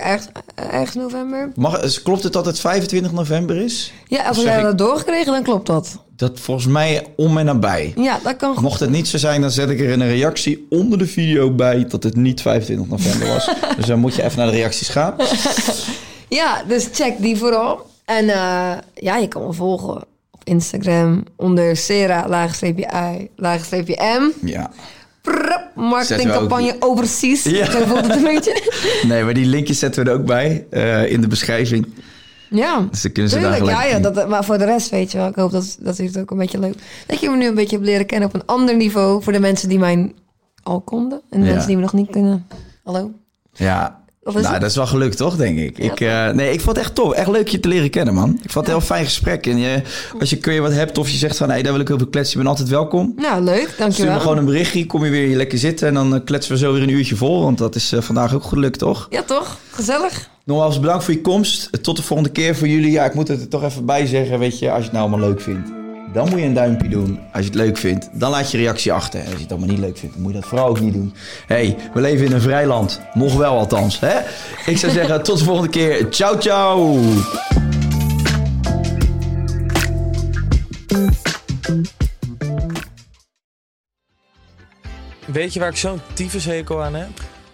ergens november. Mag, klopt het dat het 25 november is? Ja, als ik- dat doorgekregen, dan klopt dat. Dat volgens mij om en nabij. Ja, dat kan goed. Mocht het niet zo zijn, dan zet ik er in een reactie onder de video bij dat het niet 25 november was. [LAUGHS] dus dan moet je even naar de reacties gaan. [LAUGHS] Ja, dus check die vooral. En eh, ja, je kan me volgen op Instagram onder Sera, laagstreepje I, laagstreepje M. Ja. Prrp, marketingcampagne overseas. Ja. Zo voelt het een beetje. [LAUGHS] Nee, maar die linkjes zetten we er ook bij eh, in de beschrijving. Ja. Dus dan kunnen ze Tuurlijk, daar ja, gelijk ja dat, maar voor de rest weet je wel. Ik hoop dat, dat u het ook een beetje leuk Dat je me nu een beetje hebt leren kennen op een ander niveau. Voor de mensen die mij al konden. En de Ja. mensen die me nog niet kunnen. Hallo? Ja. Nou, het? dat is wel gelukt, toch, denk ik. ik eh, nee, ik vond het echt tof. Echt leuk je te leren kennen, man. Ik vond het een heel fijn gesprek. En je, als je, kun je wat hebt of je zegt van... Hey, daar wil ik over kletsen, je bent altijd welkom. Nou, leuk. Stuur Dankjewel. me gewoon een berichtje, kom je weer hier lekker zitten... en dan eh, kletsen we zo weer een uurtje vol. Want dat is eh, vandaag ook gelukt, toch? Ja, toch? Gezellig. Nogmaals bedankt voor je komst. Tot de volgende keer voor jullie. Ja, ik moet het er toch even bij zeggen, weet je, als je het nou allemaal leuk vindt. Dan moet je een duimpje doen. Als je het leuk vindt, dan laat je reactie achter. En als je het allemaal niet leuk vindt, moet je dat vooral ook niet doen. hey, we leven in een vrij land. Nog wel althans. Hè? Ik zou zeggen, tot de volgende keer. Ciao, ciao. Weet je waar ik zo'n tyfushekel aan heb?